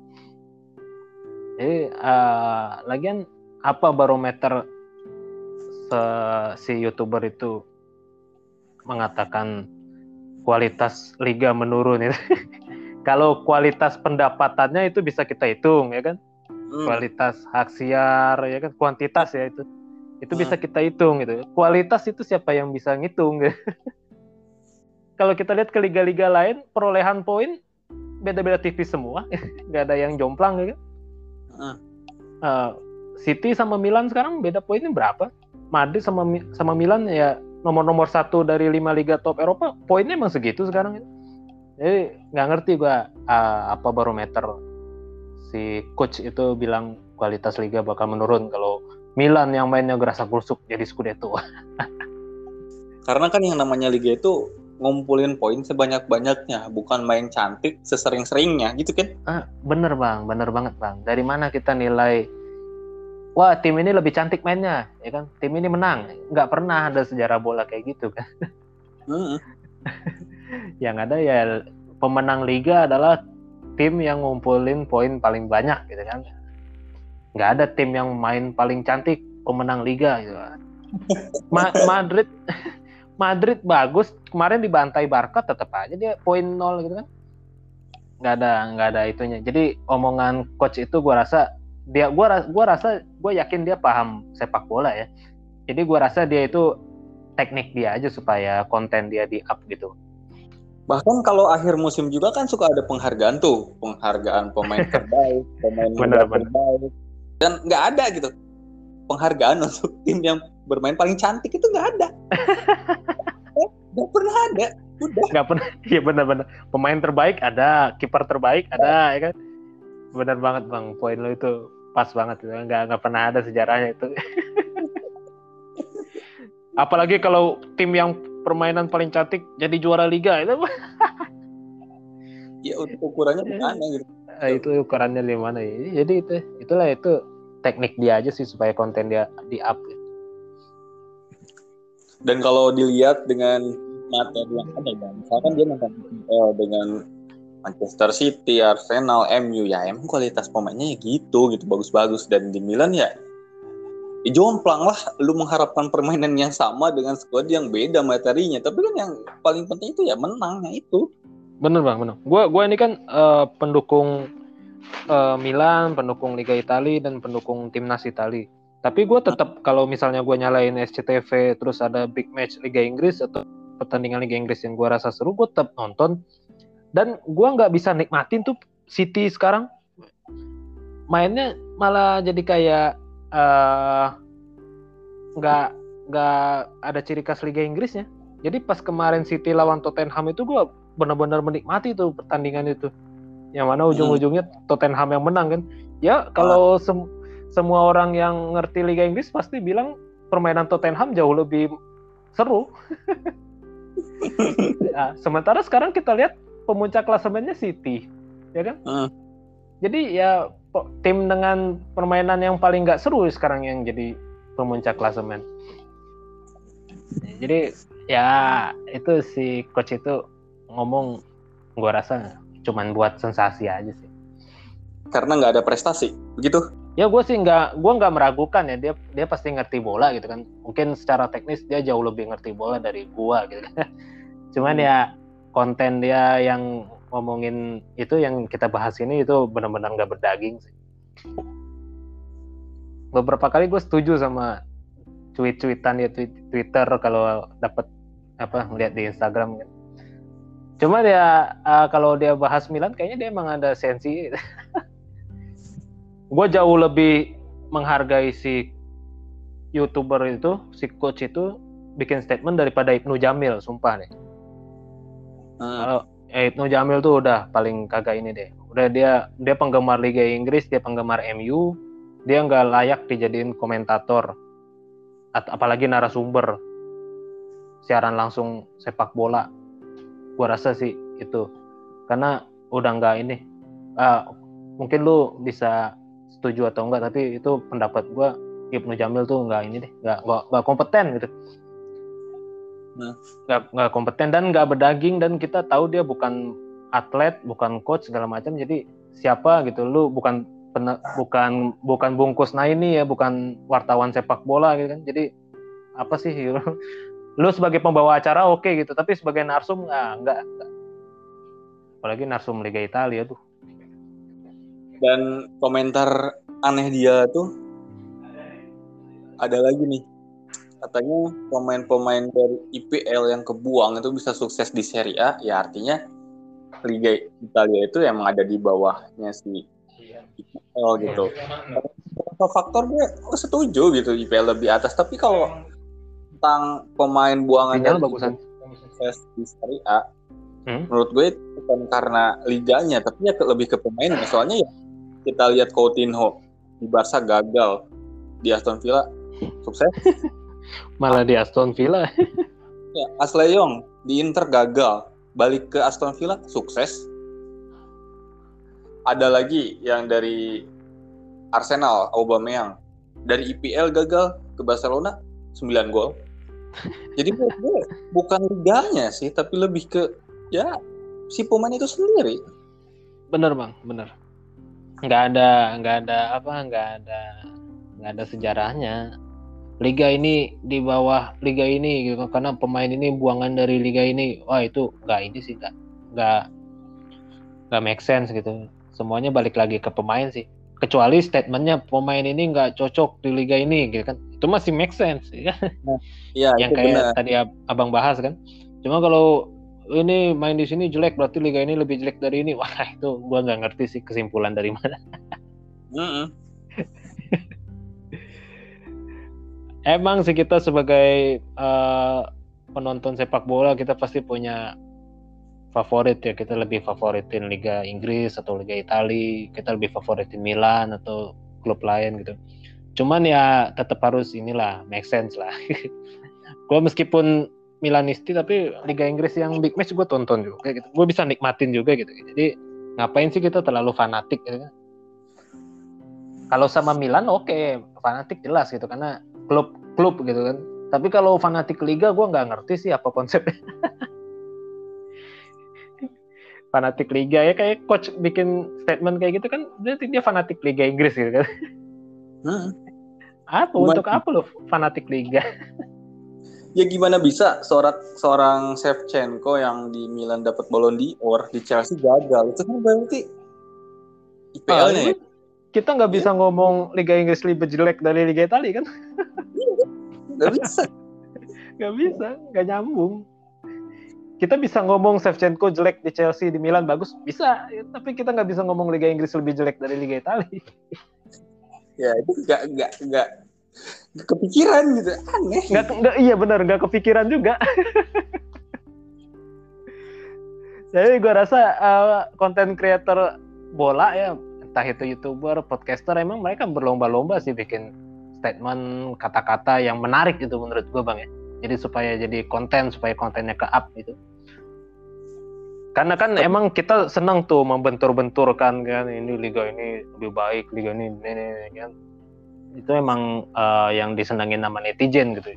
Jadi uh, lagian apa barometer se si youtuber itu mengatakan kualitas liga menurun itu. [laughs] Kalau kualitas pendapatannya itu bisa kita hitung ya kan. Hmm. Kualitas hak siar ya kan kuantitas ya itu. Itu hmm. bisa kita hitung gitu. Kualitas itu siapa yang bisa ngitung gitu. [laughs] Kalau kita lihat ke liga-liga lain perolehan poin beda-beda tipis semua [laughs] nggak ada yang jomplang kan uh. Uh, City sama Milan sekarang beda poinnya berapa Madrid sama sama Milan ya nomor-nomor satu dari lima liga top Eropa poinnya emang segitu sekarang ya. jadi nggak ngerti gua uh, apa barometer si coach itu bilang kualitas liga bakal menurun kalau Milan yang mainnya gerasa gerusuk jadi Scudetto [laughs] karena kan yang namanya liga itu ngumpulin poin sebanyak-banyaknya, bukan main cantik sesering-seringnya, gitu kan? Ah, bener bang, bener banget bang. Dari mana kita nilai, wah tim ini lebih cantik mainnya, ya kan? Tim ini menang, nggak pernah ada sejarah bola kayak gitu kan? Hmm. [laughs] yang ada ya pemenang liga adalah tim yang ngumpulin poin paling banyak, gitu kan? Nggak ada tim yang main paling cantik pemenang liga, gitu. [laughs] Ma Madrid Madrid bagus kemarin dibantai Barca tetap aja dia poin nol gitu kan. Nggak ada nggak ada itunya. Jadi omongan coach itu gue rasa dia gue gua rasa gue yakin dia paham sepak bola ya. Jadi gue rasa dia itu teknik dia aja supaya konten dia di up gitu. Bahkan kalau akhir musim juga kan suka ada penghargaan tuh. Penghargaan pemain [laughs] terbaik pemain bener, terbaik. Dan nggak ada gitu. Penghargaan [laughs] untuk tim yang bermain paling cantik itu nggak ada. [laughs] Nggak pernah ada. Udah. Nggak pernah. [laughs] Iya benar-benar. Pemain terbaik ada kiper terbaik ada ya kan? Benar banget bang. Poin lo itu pas banget. Nggak nggak pernah ada sejarahnya itu. [laughs] Apalagi kalau tim yang permainan paling cantik jadi juara liga itu. Ya ukurannya di mana gitu? Eh, itu ukurannya di mana? Ya jadi itu itulah itu teknik dia aja sih supaya konten dia di up dan kalau dilihat dengan materi yang ada ya misalkan dia nonton uh, dengan Manchester City, Arsenal, MU ya emang kualitas pemainnya ya gitu gitu bagus-bagus. Dan di Milan ya ya jomplang lah lu mengharapkan permainan yang sama dengan squad yang beda materinya. Tapi kan yang paling penting itu ya menangnya itu. Bener bang bener. Gua gua ini kan uh, pendukung uh, Milan pendukung Liga Italia dan pendukung timnas Italia tapi gue tetap kalau misalnya gue nyalain SCTV terus ada big match Liga Inggris atau pertandingan Liga Inggris yang gue rasa seru gue tetap nonton. Dan gue nggak bisa nikmatin tuh City sekarang. Mainnya malah jadi kayak eh, nggak uh, nggak ada ciri khas Liga Inggrisnya. Jadi pas kemarin City lawan Tottenham itu gue benar-benar menikmati tuh pertandingan itu. Yang mana ujung-ujungnya Tottenham yang menang kan. Ya kalau ah semua orang yang ngerti Liga Inggris pasti bilang permainan Tottenham jauh lebih seru. [laughs] nah, sementara sekarang kita lihat pemuncak klasemennya City, ya kan? Uh. Jadi ya tim dengan permainan yang paling nggak seru sekarang yang jadi pemuncak klasemen. Jadi ya itu si coach itu ngomong, gua rasa cuman buat sensasi aja sih. Karena nggak ada prestasi, begitu? Ya gue sih nggak gue nggak meragukan ya dia dia pasti ngerti bola gitu kan. Mungkin secara teknis dia jauh lebih ngerti bola dari gue gitu [laughs] cuman hmm. ya konten dia yang ngomongin itu yang kita bahas ini itu benar-benar nggak berdaging sih. Beberapa kali gue setuju sama tweet-tweetan dia tweet Twitter kalau dapat apa melihat di Instagram kan. Cuma dia uh, kalau dia bahas Milan kayaknya dia emang ada sensi [laughs] gue jauh lebih menghargai si youtuber itu si coach itu bikin statement daripada Ibnu Jamil sumpah nih hmm. kalau eh, Ibnu Jamil tuh udah paling kagak ini deh. Udah dia dia penggemar Liga Inggris dia penggemar MU dia nggak layak dijadiin komentator apalagi narasumber. Siaran langsung sepak bola. Gua rasa sih itu. Karena udah nggak ini uh, mungkin lu bisa setuju atau enggak tapi itu pendapat gue Ibnu Jamil tuh nggak ini deh nggak nggak kompeten gitu. Nah. nggak nggak kompeten dan nggak berdaging dan kita tahu dia bukan atlet bukan coach segala macam jadi siapa gitu. Lu bukan pena, bukan bukan bungkus nah ini ya bukan wartawan sepak bola gitu kan. Jadi apa sih [laughs] lu, lu sebagai pembawa acara oke okay, gitu tapi sebagai narsum nggak nggak. Apalagi narsum Liga Italia tuh dan komentar aneh dia tuh ada lagi nih. Katanya pemain-pemain dari IPL yang kebuang itu bisa sukses di Serie A. Ya artinya Liga Italia itu emang ada di bawahnya si IPL gitu. Faktor gue setuju gitu IPL lebih atas. Tapi kalau tentang pemain buangan yang bagusan. sukses di Serie A hmm? menurut gue bukan karena liganya tapi ya lebih ke pemainnya. Soalnya ya kita lihat Coutinho di Barca gagal. Di Aston Villa sukses. [laughs] Malah di Aston Villa. [laughs] Ya Asleyong di Inter gagal. Balik ke Aston Villa sukses. Ada lagi yang dari Arsenal Aubameyang. Dari IPL gagal ke Barcelona 9 gol. Jadi bukan liganya sih tapi lebih ke ya si pemain itu sendiri. Bener bang. Bener nggak ada nggak ada apa nggak ada nggak ada sejarahnya. Liga ini di bawah liga ini gitu karena pemain ini buangan dari liga ini. Wah itu nggak ini sih nggak nggak nggak make sense gitu. Semuanya balik lagi ke pemain sih. Kecuali statementnya pemain ini nggak cocok di liga ini gitu kan. Itu masih make sense ya iya, [laughs] yang kayak benar. tadi abang bahas kan. Cuma kalau ini main di sini jelek berarti liga ini lebih jelek dari ini. [laughs] Wah itu gua nggak ngerti sih kesimpulan dari mana. [laughs] Emang sih kita sebagai uh, penonton sepak bola kita pasti punya favorit ya. Kita lebih favoritin Liga Inggris atau Liga Italia kita lebih favoritin Milan atau klub lain gitu. Cuman ya tetap harus inilah make sense lah. [laughs] Gue meskipun Milanisti tapi Liga Inggris yang big match gue tonton juga gitu. Gue bisa nikmatin juga gitu. Jadi ngapain sih kita terlalu fanatik gitu kan? Kalau sama Milan oke. Okay, fanatik jelas gitu karena klub klub gitu kan. Tapi kalau fanatik liga gue nggak ngerti sih apa konsepnya. [laughs] Fanatik liga ya kayak coach bikin statement kayak gitu kan berarti dia fanatik liga Inggris gitu kan. Hmm. apa? Untuk apa lo fanatik liga [laughs] ya gimana bisa seorang seorang Shevchenko yang di Milan dapat Ballon d'Or di Chelsea gagal? Itu kan berarti IPL-nya ah, ya? kita nggak bisa ya. ngomong Liga Inggris lebih jelek dari Liga Italia kan? Nggak bisa. [laughs] Nggak bisa nggak nyambung. Kita bisa ngomong Shevchenko jelek di Chelsea di Milan bagus. Bisa tapi kita nggak bisa ngomong Liga Inggris lebih jelek dari Liga Italia. Ya itu nggak nggak nggak kepikiran gitu. Aneh. Nggak nggak iya benar nggak kepikiran juga. [laughs] Jadi gue rasa konten uh, creator bola ya entah itu youtuber podcaster emang mereka berlomba-lomba sih bikin statement kata-kata yang menarik gitu menurut gue bang ya. Jadi supaya jadi konten supaya kontennya ke up gitu. Karena kan emang kita senang tuh membentur-benturkan kan ini liga ini lebih baik liga ini ini, ini kan itu emang uh, yang disenangin nama netizen gitu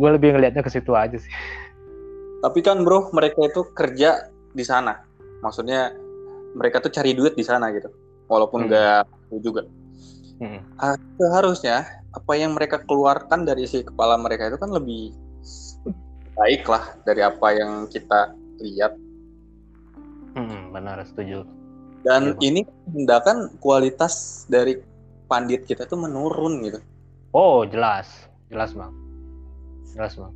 gue lebih ngelihatnya ke situ aja sih tapi kan bro mereka itu kerja di sana maksudnya mereka tuh cari duit di sana gitu walaupun hmm. nggak hmm. juga. Hmm. Uh, seharusnya apa yang mereka keluarkan dari si kepala mereka itu kan lebih baik lah dari apa yang kita lihat. Hmm, benar setuju. Dan ya, ini menandakan kualitas dari pandit kita tuh menurun gitu. Oh jelas, jelas bang, jelas bang.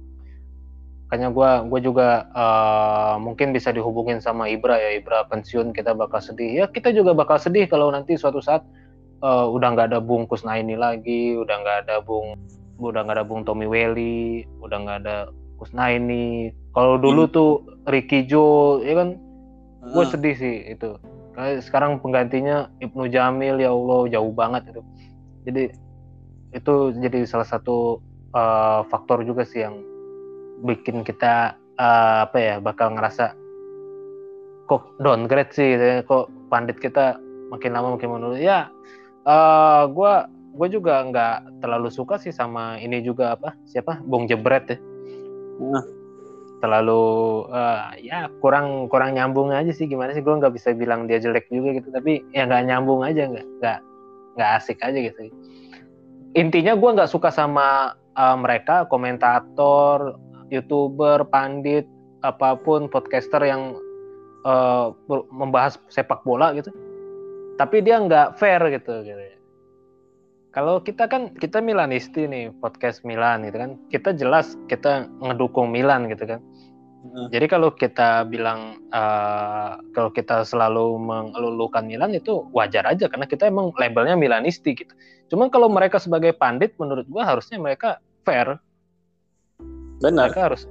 Kayaknya gue gue juga uh, mungkin bisa dihubungin sama Ibra ya Ibra pensiun kita bakal sedih ya kita juga bakal sedih kalau nanti suatu saat uh, udah nggak ada Bung Kusnaini lagi, udah nggak ada Bung udah nggak ada Bung Tommy Welly, udah nggak ada Kusnaini. Kalau dulu hmm. tuh Ricky Jo, ya kan, gue sedih sih itu. Sekarang penggantinya Ibnu Jamil, ya Allah jauh banget itu. Jadi itu jadi salah satu uh, faktor juga sih yang bikin kita uh, apa ya bakal ngerasa kok downgrade sih, gitu ya. kok pandit kita makin lama makin menurun. Ya uh, eh, gue gue juga nggak terlalu suka sih sama ini juga apa siapa Bung Jebret ya nah. Terlalu uh, ya kurang kurang nyambung aja sih. Gimana sih gue nggak bisa bilang dia jelek juga gitu. Tapi ya nggak nyambung aja nggak nggak nggak asik aja gitu. Intinya gue nggak suka sama uh, mereka komentator youtuber pandit apa pun podcaster yang uh, membahas sepak bola gitu. Tapi dia nggak fair gitu gitu. Kalau kita kan kita Milanisti nih podcast Milan gitu kan. Kita jelas kita ngedukung Milan gitu kan jadi kalau kita bilang uh, kalau kita selalu mengelulukan Milan itu wajar aja karena kita emang labelnya Milanisti gitu. Cuman kalau mereka sebagai pandit menurut gua harusnya mereka fair. Benar. Mereka harus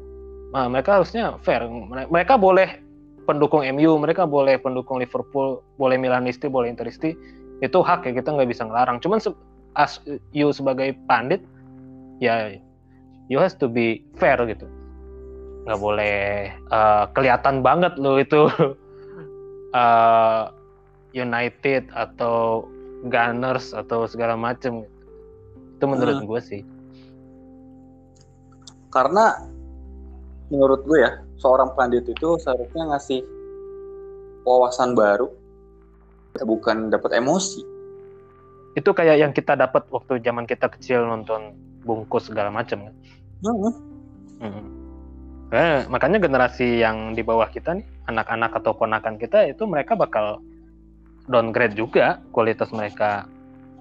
nah, mereka harusnya fair. Mereka boleh pendukung MU, mereka boleh pendukung Liverpool, boleh Milanisti, boleh Interisti, itu hak ya kita nggak bisa ngelarang. Cuman se as you sebagai pandit, ya you has to be fair gitu. Nggak boleh uh, kelihatan banget lo itu uh, [laughs] United atau Gunners atau segala macem. Itu menurut hmm. gue sih. Karena menurut gue ya seorang pandit itu seharusnya ngasih wawasan baru bukan dapat emosi itu kayak yang kita dapat waktu zaman kita kecil nonton bungkus segala macam kan hmm. Hmm. Eh, makanya generasi yang di bawah kita nih anak-anak atau ponakan kita itu mereka bakal downgrade juga kualitas mereka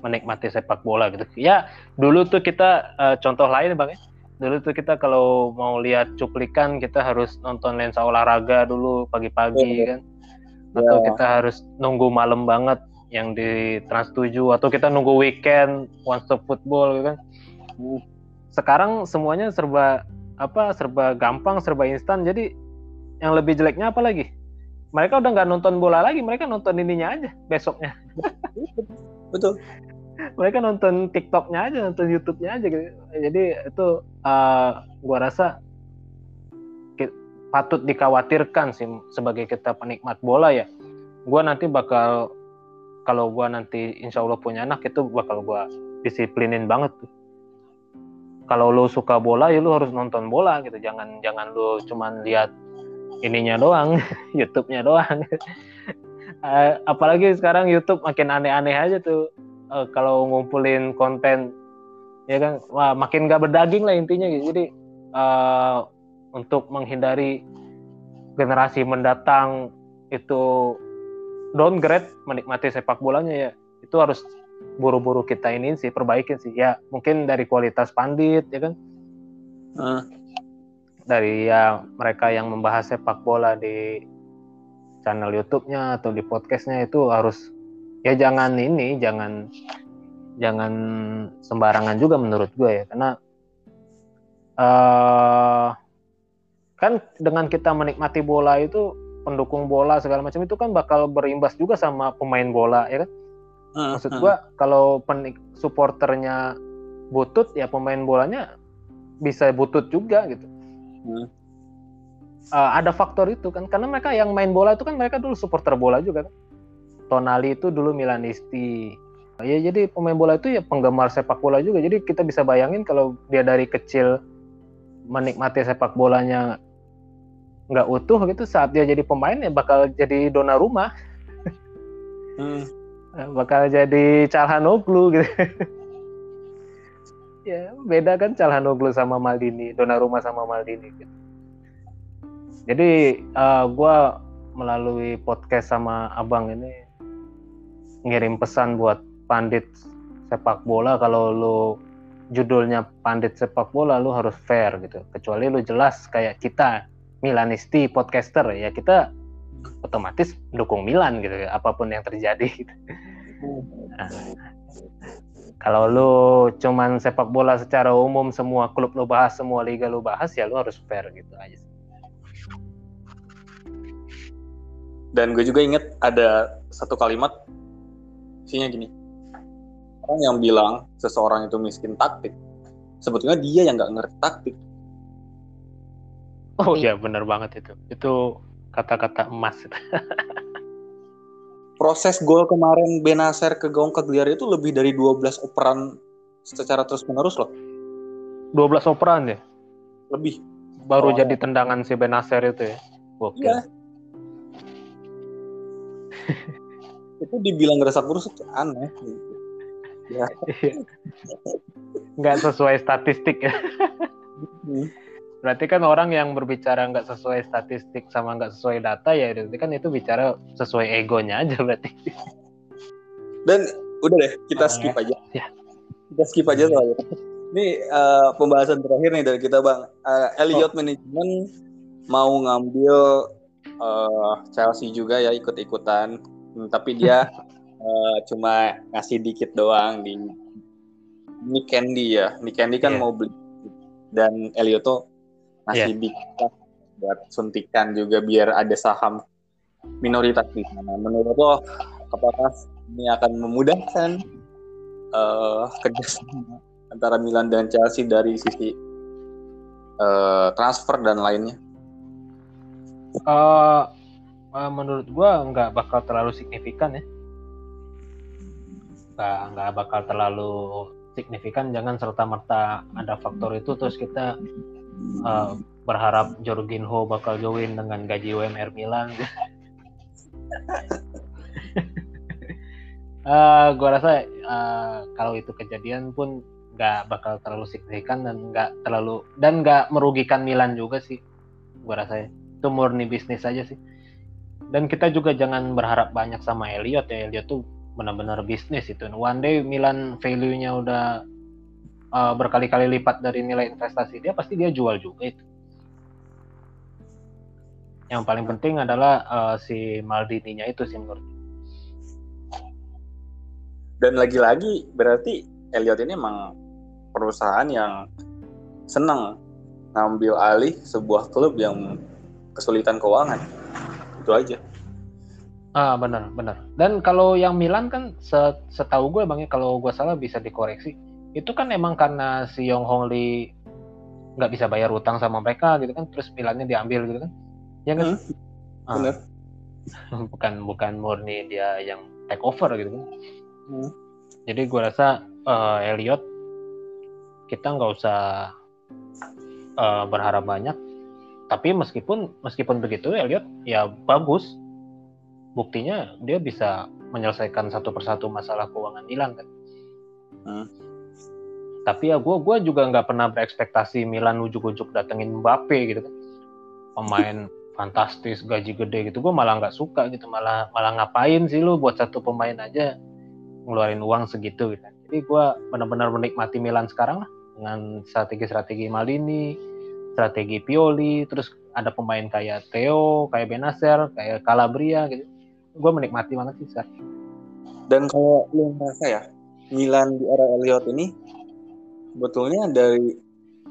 menikmati sepak bola gitu. Ya dulu tuh kita uh, contoh lain bang ya. Dulu tuh kita kalau mau lihat cuplikan kita harus nonton lensa olahraga dulu pagi-pagi yeah. kan. Atau yeah. kita harus nunggu malam banget yang di Trans 7 atau kita nunggu weekend one stop football gitu kan. Sekarang semuanya serba apa serba gampang serba instan jadi yang lebih jeleknya apa lagi mereka udah nggak nonton bola lagi mereka nonton ininya aja besoknya [laughs] betul mereka nonton TikToknya aja, nonton YouTube-nya aja gitu. Jadi itu uh, gua rasa patut dikhawatirkan sih sebagai kita penikmat bola ya. Gua nanti bakal kalau gua nanti insya Allah punya anak itu bakal gua disiplinin banget tuh. Kalau lu suka bola ya lu harus nonton bola gitu. Jangan jangan lu cuman lihat ininya doang, [laughs] YouTube-nya doang. uh, [laughs] apalagi sekarang YouTube makin aneh-aneh aja tuh uh, kalau ngumpulin konten ya kan wah makin gak berdaging lah intinya gitu. Jadi uh, untuk menghindari generasi mendatang itu downgrade menikmati sepak bolanya ya itu harus buru-buru kita ini sih perbaikin sih. Ya mungkin dari kualitas pandit ya kan? Uh. dari ya mereka yang membahas sepak bola di channel YouTube-nya atau di podcastnya itu harus ya jangan ini jangan jangan sembarangan juga menurut gue ya. Karena uh, kan dengan kita menikmati bola itu pendukung bola segala macam itu kan bakal berimbas juga sama pemain bola ya kan maksud gue kalau penik supporternya butut ya pemain bolanya bisa butut juga gitu uh, ada faktor itu kan karena mereka yang main bola itu kan mereka dulu supporter bola juga kan Tonali itu dulu Milanisti. Ya jadi pemain bola itu ya penggemar sepak bola juga. Jadi kita bisa bayangin kalau dia dari kecil menikmati sepak bolanya nggak utuh gitu saat dia jadi pemain ya bakal jadi dona rumah. Hmm. Bakal jadi Calhanoglu gitu. [laughs] ya beda kan Calhanoglu sama Maldini, Donnarumma sama Maldini gitu. Jadi uh, gue melalui podcast sama abang ini ngirim pesan buat pandit sepak bola kalau lu judulnya pandit sepak bola lu harus fair gitu. Kecuali lu jelas kayak kita Milanisti podcaster ya kita otomatis dukung Milan gitu apa pun yang terjadi. Gitu. Nah, kalau lu cuman sepak bola secara umum semua klub lu bahas semua liga lu bahas ya lu harus fair gitu aja dan gue juga inget ada satu kalimat isinya gini orang yang bilang seseorang itu miskin taktik sebetulnya dia yang nggak ngerti taktik oh iya benar banget itu itu kata-kata emas [laughs] proses gol kemarin Benacer ke gawang Cagliari itu lebih dari 12 operan secara terus menerus loh. 12 operan ya? Lebih. Baru oh. jadi tendangan si Benacer itu ya? Oke. Iya. itu dibilang gerasa kurus itu aneh. [laughs] Ya. Nggak sesuai statistik ya. Berarti kan orang yang berbicara nggak sesuai statistik sama nggak sesuai data ya berarti kan itu bicara sesuai egonya aja berarti. Dan udah deh kita skip aja. ya. kita skip aja soalnya. Ini uh, pembahasan terakhir nih dari kita bang. Uh, Elliot oh. Management mau ngambil uh, Chelsea juga ya ikut-ikutan. Hmm, tapi dia uh, [laughs] cuma ngasih dikit doang di Nick Candy ya. Nick Candy kan yeah. mau beli. Dan Elliot tuh masih yeah. bisa buat suntikan juga biar ada saham minoritas di sana. Menurut lo apakah ini akan memudahkan uh, kerjasama antara Milan dan Chelsea dari sisi uh, transfer dan lainnya? Uh, uh, menurut gua nggak bakal terlalu signifikan ya. Nggak, nggak bakal terlalu signifikan. Jangan serta merta ada faktor itu terus kita uh, berharap Jorginho bakal join dengan gaji UMR Milan. [laughs] uh, gue rasa uh, kalau itu kejadian pun nggak bakal terlalu signifikan dan nggak terlalu dan nggak merugikan Milan juga sih. Gue rasa itu murni bisnis aja sih. Dan kita juga jangan berharap banyak sama Elliot ya. Elliot tuh benar-benar bisnis itu. One day Milan value-nya udah uh, berkali-kali lipat dari nilai investasi dia pasti dia jual juga itu. Yang paling penting adalah uh, si Maldini-nya itu sih menurut dan lagi-lagi berarti Elliot ini emang perusahaan yang senang ngambil alih sebuah klub yang kesulitan keuangan. Itu aja. Ah benar benar. Dan kalau yang Milan kan setahu gue bang ya kalau gue salah bisa dikoreksi itu kan emang karena si Yong Hong Lee nggak bisa bayar utang sama mereka gitu kan terus Milannya diambil gitu kan. Ya kan hmm, ah. benar [laughs] bukan bukan murni dia yang take over gitu kan. Hmm. jadi gue rasa uh, Elliot kita nggak usah uh, berharap banyak. Tapi meskipun meskipun begitu Elliot ya bagus. Buktinya dia bisa menyelesaikan satu persatu masalah keuangan Milan kan. Hmm tapi ya gue gue juga nggak pernah berekspektasi Milan ujuk-ujuk datengin Mbappe gitu kan. Pemain [laughs] fantastis gaji gede gitu gue malah nggak suka gitu. Malah malah ngapain sih lu buat satu pemain aja ngeluarin uang segitu gitu. Jadi gue benar-benar menikmati Milan sekarang lah dengan strategi-strategi Malini strategi Pioli terus ada pemain kayak Theo kayak Benacer kayak Calabria gitu. Gue menikmati banget sih sekarang dan kalau lu merasa ya Milan di era Elliot ini sebetulnya dari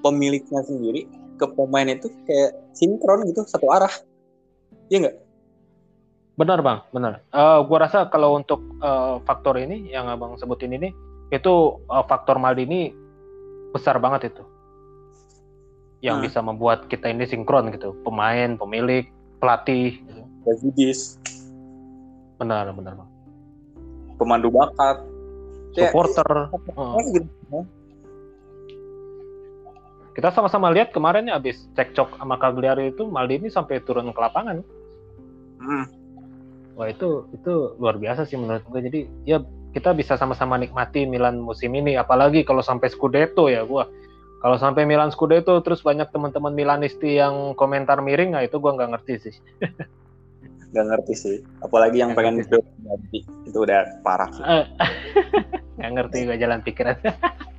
pemiliknya sendiri ke pemain itu kayak sinkron gitu satu arah. Iya nggak? Benar bang. Benar. Uh, gua rasa kalau untuk uh, faktor ini yang abang sebutin ini itu uh, faktor Maldini besar banget itu. Yang hmm. bisa membuat kita ini sinkron gitu. Pemain pemilik pelatih. Gitu. benar benar bang. Pemandu bakat. Supporter. ya, uh. gitu kita sama-sama lihat kemarin ya habis cekcok sama Cagliari itu Maldini sampai turun ke lapangan. Hmm. wah itu itu luar biasa sih menurut gue jadi ya kita bisa sama-sama nikmati Milan musim ini. Apalagi kalau sampai Scudetto ya gue kalau sampai Milan Scudetto terus banyak teman-teman Milanisti yang komentar miring nah itu gue nggak ngerti sih. [laughs] Nggak ngerti sih. Apalagi yang gak pengen itu udah parah [laughs] nggak ngerti gue jalan pikiran [laughs]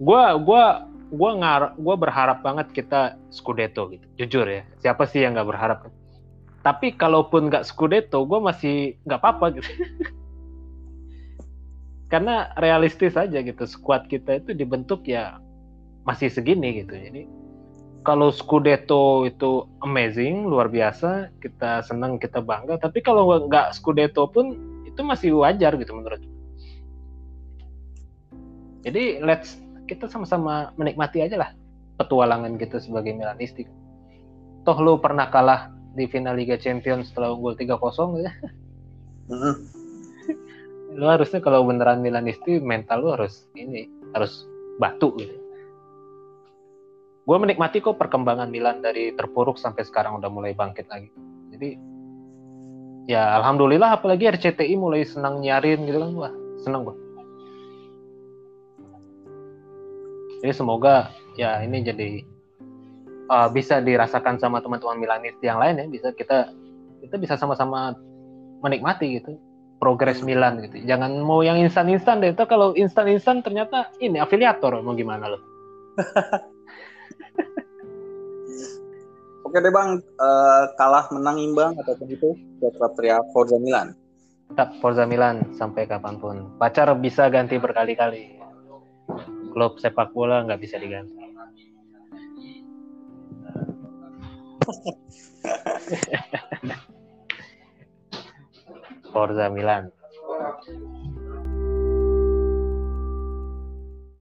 gue gue gue ngar gue berharap banget kita Scudetto gitu. Jujur ya siapa sih yang nggak berharap? Tapi kalaupun nggak Scudetto gue masih nggak apa-apa gitu. [laughs] Karena realistis aja gitu squad kita itu dibentuk ya masih segini gitu. Jadi kalau Scudetto itu amazing luar biasa kita senang kita bangga. Tapi kalau nggak Scudetto pun itu masih wajar gitu menurut jadi let's kita sama-sama menikmati aja lah petualangan kita sebagai Milanisti toh lu pernah kalah di final Liga Champions setelah unggul 3-0 gitu ya. Uh. [laughs] lu harusnya kalau beneran Milanisti mental lu harus ini harus batu gitu. Gue menikmati kok perkembangan Milan dari terpuruk sampai sekarang udah mulai bangkit lagi. Jadi ya alhamdulillah apalagi RCTI mulai senang nyarin gitu kan wah senang gue. Jadi semoga ya ini jadi uh, bisa dirasakan sama teman-teman Milanis yang lain ya bisa kita kita bisa sama-sama menikmati gitu progres Milan gitu jangan mau yang instan-instan deh itu kalau instan-instan ternyata ini afiliator mau gimana lo [laughs] Oke deh bang, uh, kalah menang imbang ataupun itu buat Satria Forza Milan. Tetap Forza Milan sampai kapan pun. Pacar bisa ganti berkali-kali. Klub sepak bola nggak bisa diganti. [laughs] Forza Milan